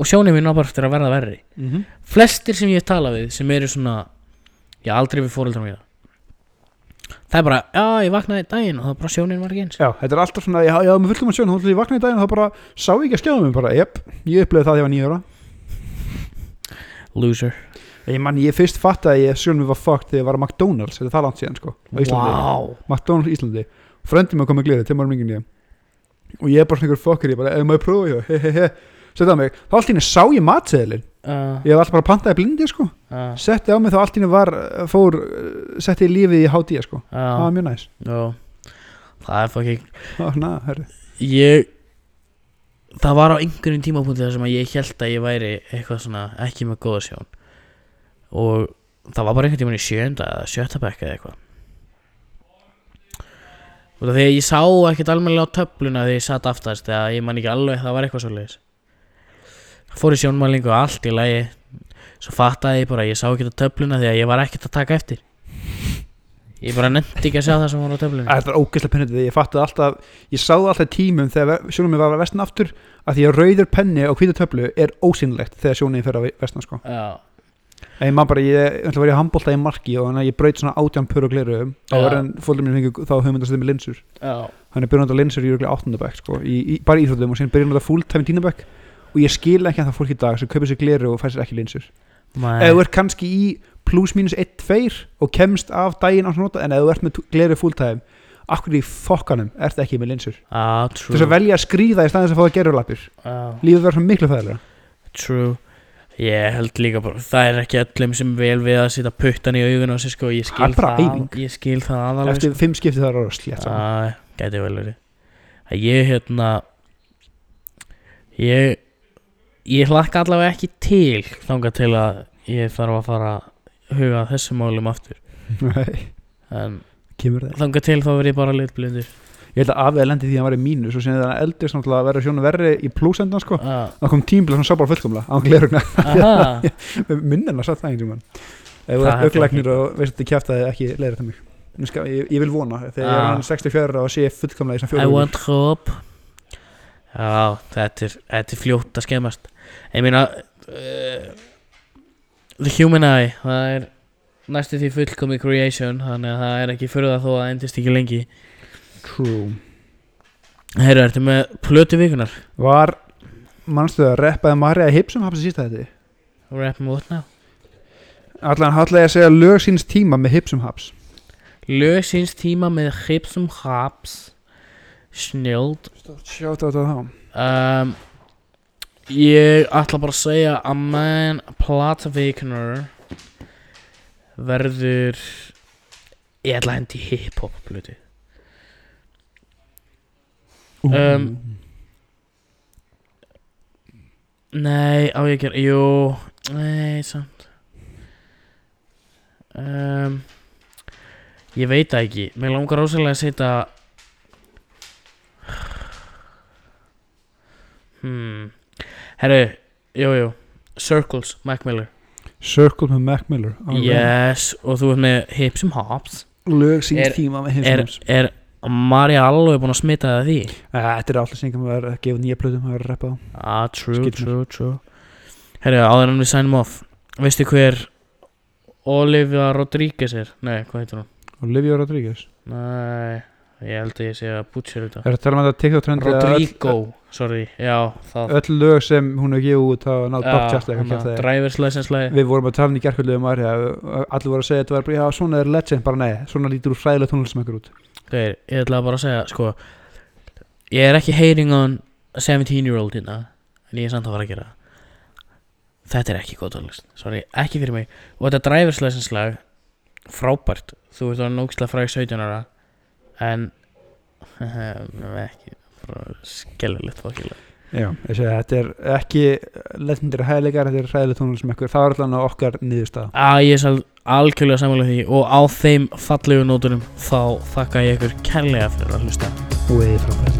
S1: og sjónið mín á bara eftir að verða verri.
S2: Mm -hmm.
S1: flestir sem ég hef talað við sem eru svona ég aldrei við fóreldrar mína það er bara, já ég vaknaði daginn og það bara sjónin var ekki eins.
S2: Já, þetta er alltaf svona, já, já, með fullum að sjón Þá ætla ég vakna í daginn og þá bara sá ég ekki að skjáða mig bara, Jep, ég upplifði það þegar ég var nýja ára.
S1: Loser.
S2: Ég man, ég fyrst fatt að ég sjónum var fucked þegar ég var á McDonalds, þetta er það langt síðan sko á Íslandi,
S1: wow.
S2: McDonalds Íslandi. Frendi mig að koma með gleði, þeim varum yngin ég og ég er bara svona einhver fucker, ég bara, eða maður prófa
S1: uh,
S2: ég hef alltaf bara pantaði blindi sko.
S1: Uh,
S2: setti á mig þá allt henni var fór, eh, setti lífið í hádía sko. Það var
S1: uh,
S2: mjög næs,
S1: já. það er
S2: herri.
S1: Ég það var á einhverjum tímapunkti þar sem að ég held að ég væri eitthvað svona ekki með góða sjón. Og það var bara einhvern tímann í sjönda eða sjötta bekka eða eitthvað. Og þegar ég sá ekkert almennilega á töfluna þegar ég satt aftast eða ég man ekki alveg það var eitthvað svoleiðis fór í sjónmælingu og allt í lagi. Svo fattaði ég bara að ég sá ekkert á töfluna þegar ég var ekkert að taka eftir. Ég bara nefndi ekki að sjá það sem var á töfluna
S2: þetta er ógeðslega pennandi því ég fattaði alltaf ég sáði alltaf tímum þegar sjónum mér var að vestna aftur að því að rauður penni á hvítu töflu er ósynlegt þegar sjónin fer að vestna sko.
S1: Já,
S2: ég man bara, ég ætla að vera í handbólta í marki og þannig að ég braut svona átján pur og gleru þá
S1: Já.
S2: var enn fóldur mér fengið þá hugmyndast með linsur.
S1: Já,
S2: hann er byrjandi á linsur í örgulega áttundabæk sko, í, í, bara í íþróttum og síðan byrjandi á fulltime í tínabæk og ég skil ekki að það fólk í dag sem kaupir sér gleru og fær sér ekki linsur. Ef þú ert kannski í plus mínus 1-2 og kemst af daginn á svona nota en ef þú ert með gleru fulltime akkur í fokkanum ert ekki með linsur?
S1: Ah,
S2: þess að velja að skrýða í staðins að fá að gera lappir
S1: ah,
S2: lífið verður svo miklu fæðilega
S1: True. Ég held líka bara Það er ekki öllum sem vel við að setja puttan í augun á sig sko. Ég
S2: Það
S1: skil
S2: bara
S1: það
S2: æfing.
S1: Ég skil það aðalega
S2: eftir fimm skipti það er orða slétt
S1: sko.
S2: saman.
S1: ah, Gæti vel verið. Að Ég hérna Ég Ég hlakka allavega ekki til Þangað til að ég þarf að fara að Huga þessum málum aftur.
S2: Það
S1: þangað til þá verð ég bara litblindur.
S2: Ég held að afið lendi því að hann var í mínus og síðan þegar hann eldist náttúrulega að vera sjónu verri í plusendan sko.
S1: Ah,
S2: það kom tímbil sem sá bara fullkomlega á glerugna
S1: Aha. *laughs*
S2: Minnina satt það einhvern veginn ef
S1: Það er
S2: auglæknir og veist að þetta kæftaði ekki mig. Nú skal, ég, ég vil vona þegar ég er
S1: Ah.
S2: hann 64 og sé fullkomlega í svona
S1: I
S2: fjóru
S1: want hope. Já, þetta er, þetta er fljótt að skemmast Ég meina uh, The Human Eye Það er næstu því fullkomi creation Þannig að það er ekki fyrir það þó að það endist ekki lengi.
S2: True.
S1: Herru, ertu með plötu vikunar?
S2: var mannstu að reppaði Marja Hipsum hafði sísta þetta
S1: Rap me what now?
S2: allan hallega að segja lög síns tíma með Hipsum Haps
S1: Lög síns tíma með Hipsum Haps Snild
S2: sjátt á þetta þá.
S1: Um, Ég ætla bara að segja að menn plata vikunar verður ég ætla að hendi hip-hop plötu Um, Nei, á ég að gera Jú, nei, samt. Um, Ég veit það ekki. Mér langar rosalega að setja Hmm Herru, jú, jú. Circles, Mac Miller.
S2: Circle með Mac Miller.
S1: Yes, og þú ert með Hips and Hops.
S2: Lög síns tíma með Hipsum
S1: Er,
S2: Haps
S1: er Marja alveg búin að smita það því?
S2: þetta er alltaf sem að gefa nýja plötum að vera að reppa á.
S1: Ah, true, true, true. Herri, áður en við sænum off Veistu hver Olivia Rodríguez er? Nei, hvað heitir hún?
S2: Olivia Rodríguez
S1: Nei, Ég held að ég sé að butcher þetta.
S2: Er þetta tala um þetta TikTok trendi að
S1: Rodrigo, sorry, já það
S2: öll, öll lög sem hún hefur gefið út hafa nátt
S1: Já,
S2: bóktjastlega
S1: hana, Drivers license lagi.
S2: Við vorum að tala um í gerkvöldu um Arja allir voru að segja að þetta var bara, já svona er legend bara nei, svona lítur úr fræðilega tónlismækur út.
S1: Þeir, ég ætla bara að segja, sko Ég er ekki hating on a 17 year old hérna En ég er samt að fara að gera það. Þetta er ekki góð tónlist Sorry, ekki fyrir mig. Og þetta drivers license lag Frábært. Þú ert að nógslega fræg 17 ára En *laughs* Ekki Skellulegt fokkilega
S2: Já, ég segi þetta er ekki legendir hæðleikar, þetta er hræðilega tónlismækur það var allan okkar niðurstað
S1: að ég er sal- algjörlega sammála því og á þeim fallegu nótunum þá þakka ég ykkur kærlega fyrir að hlusta.
S2: Og við frábæri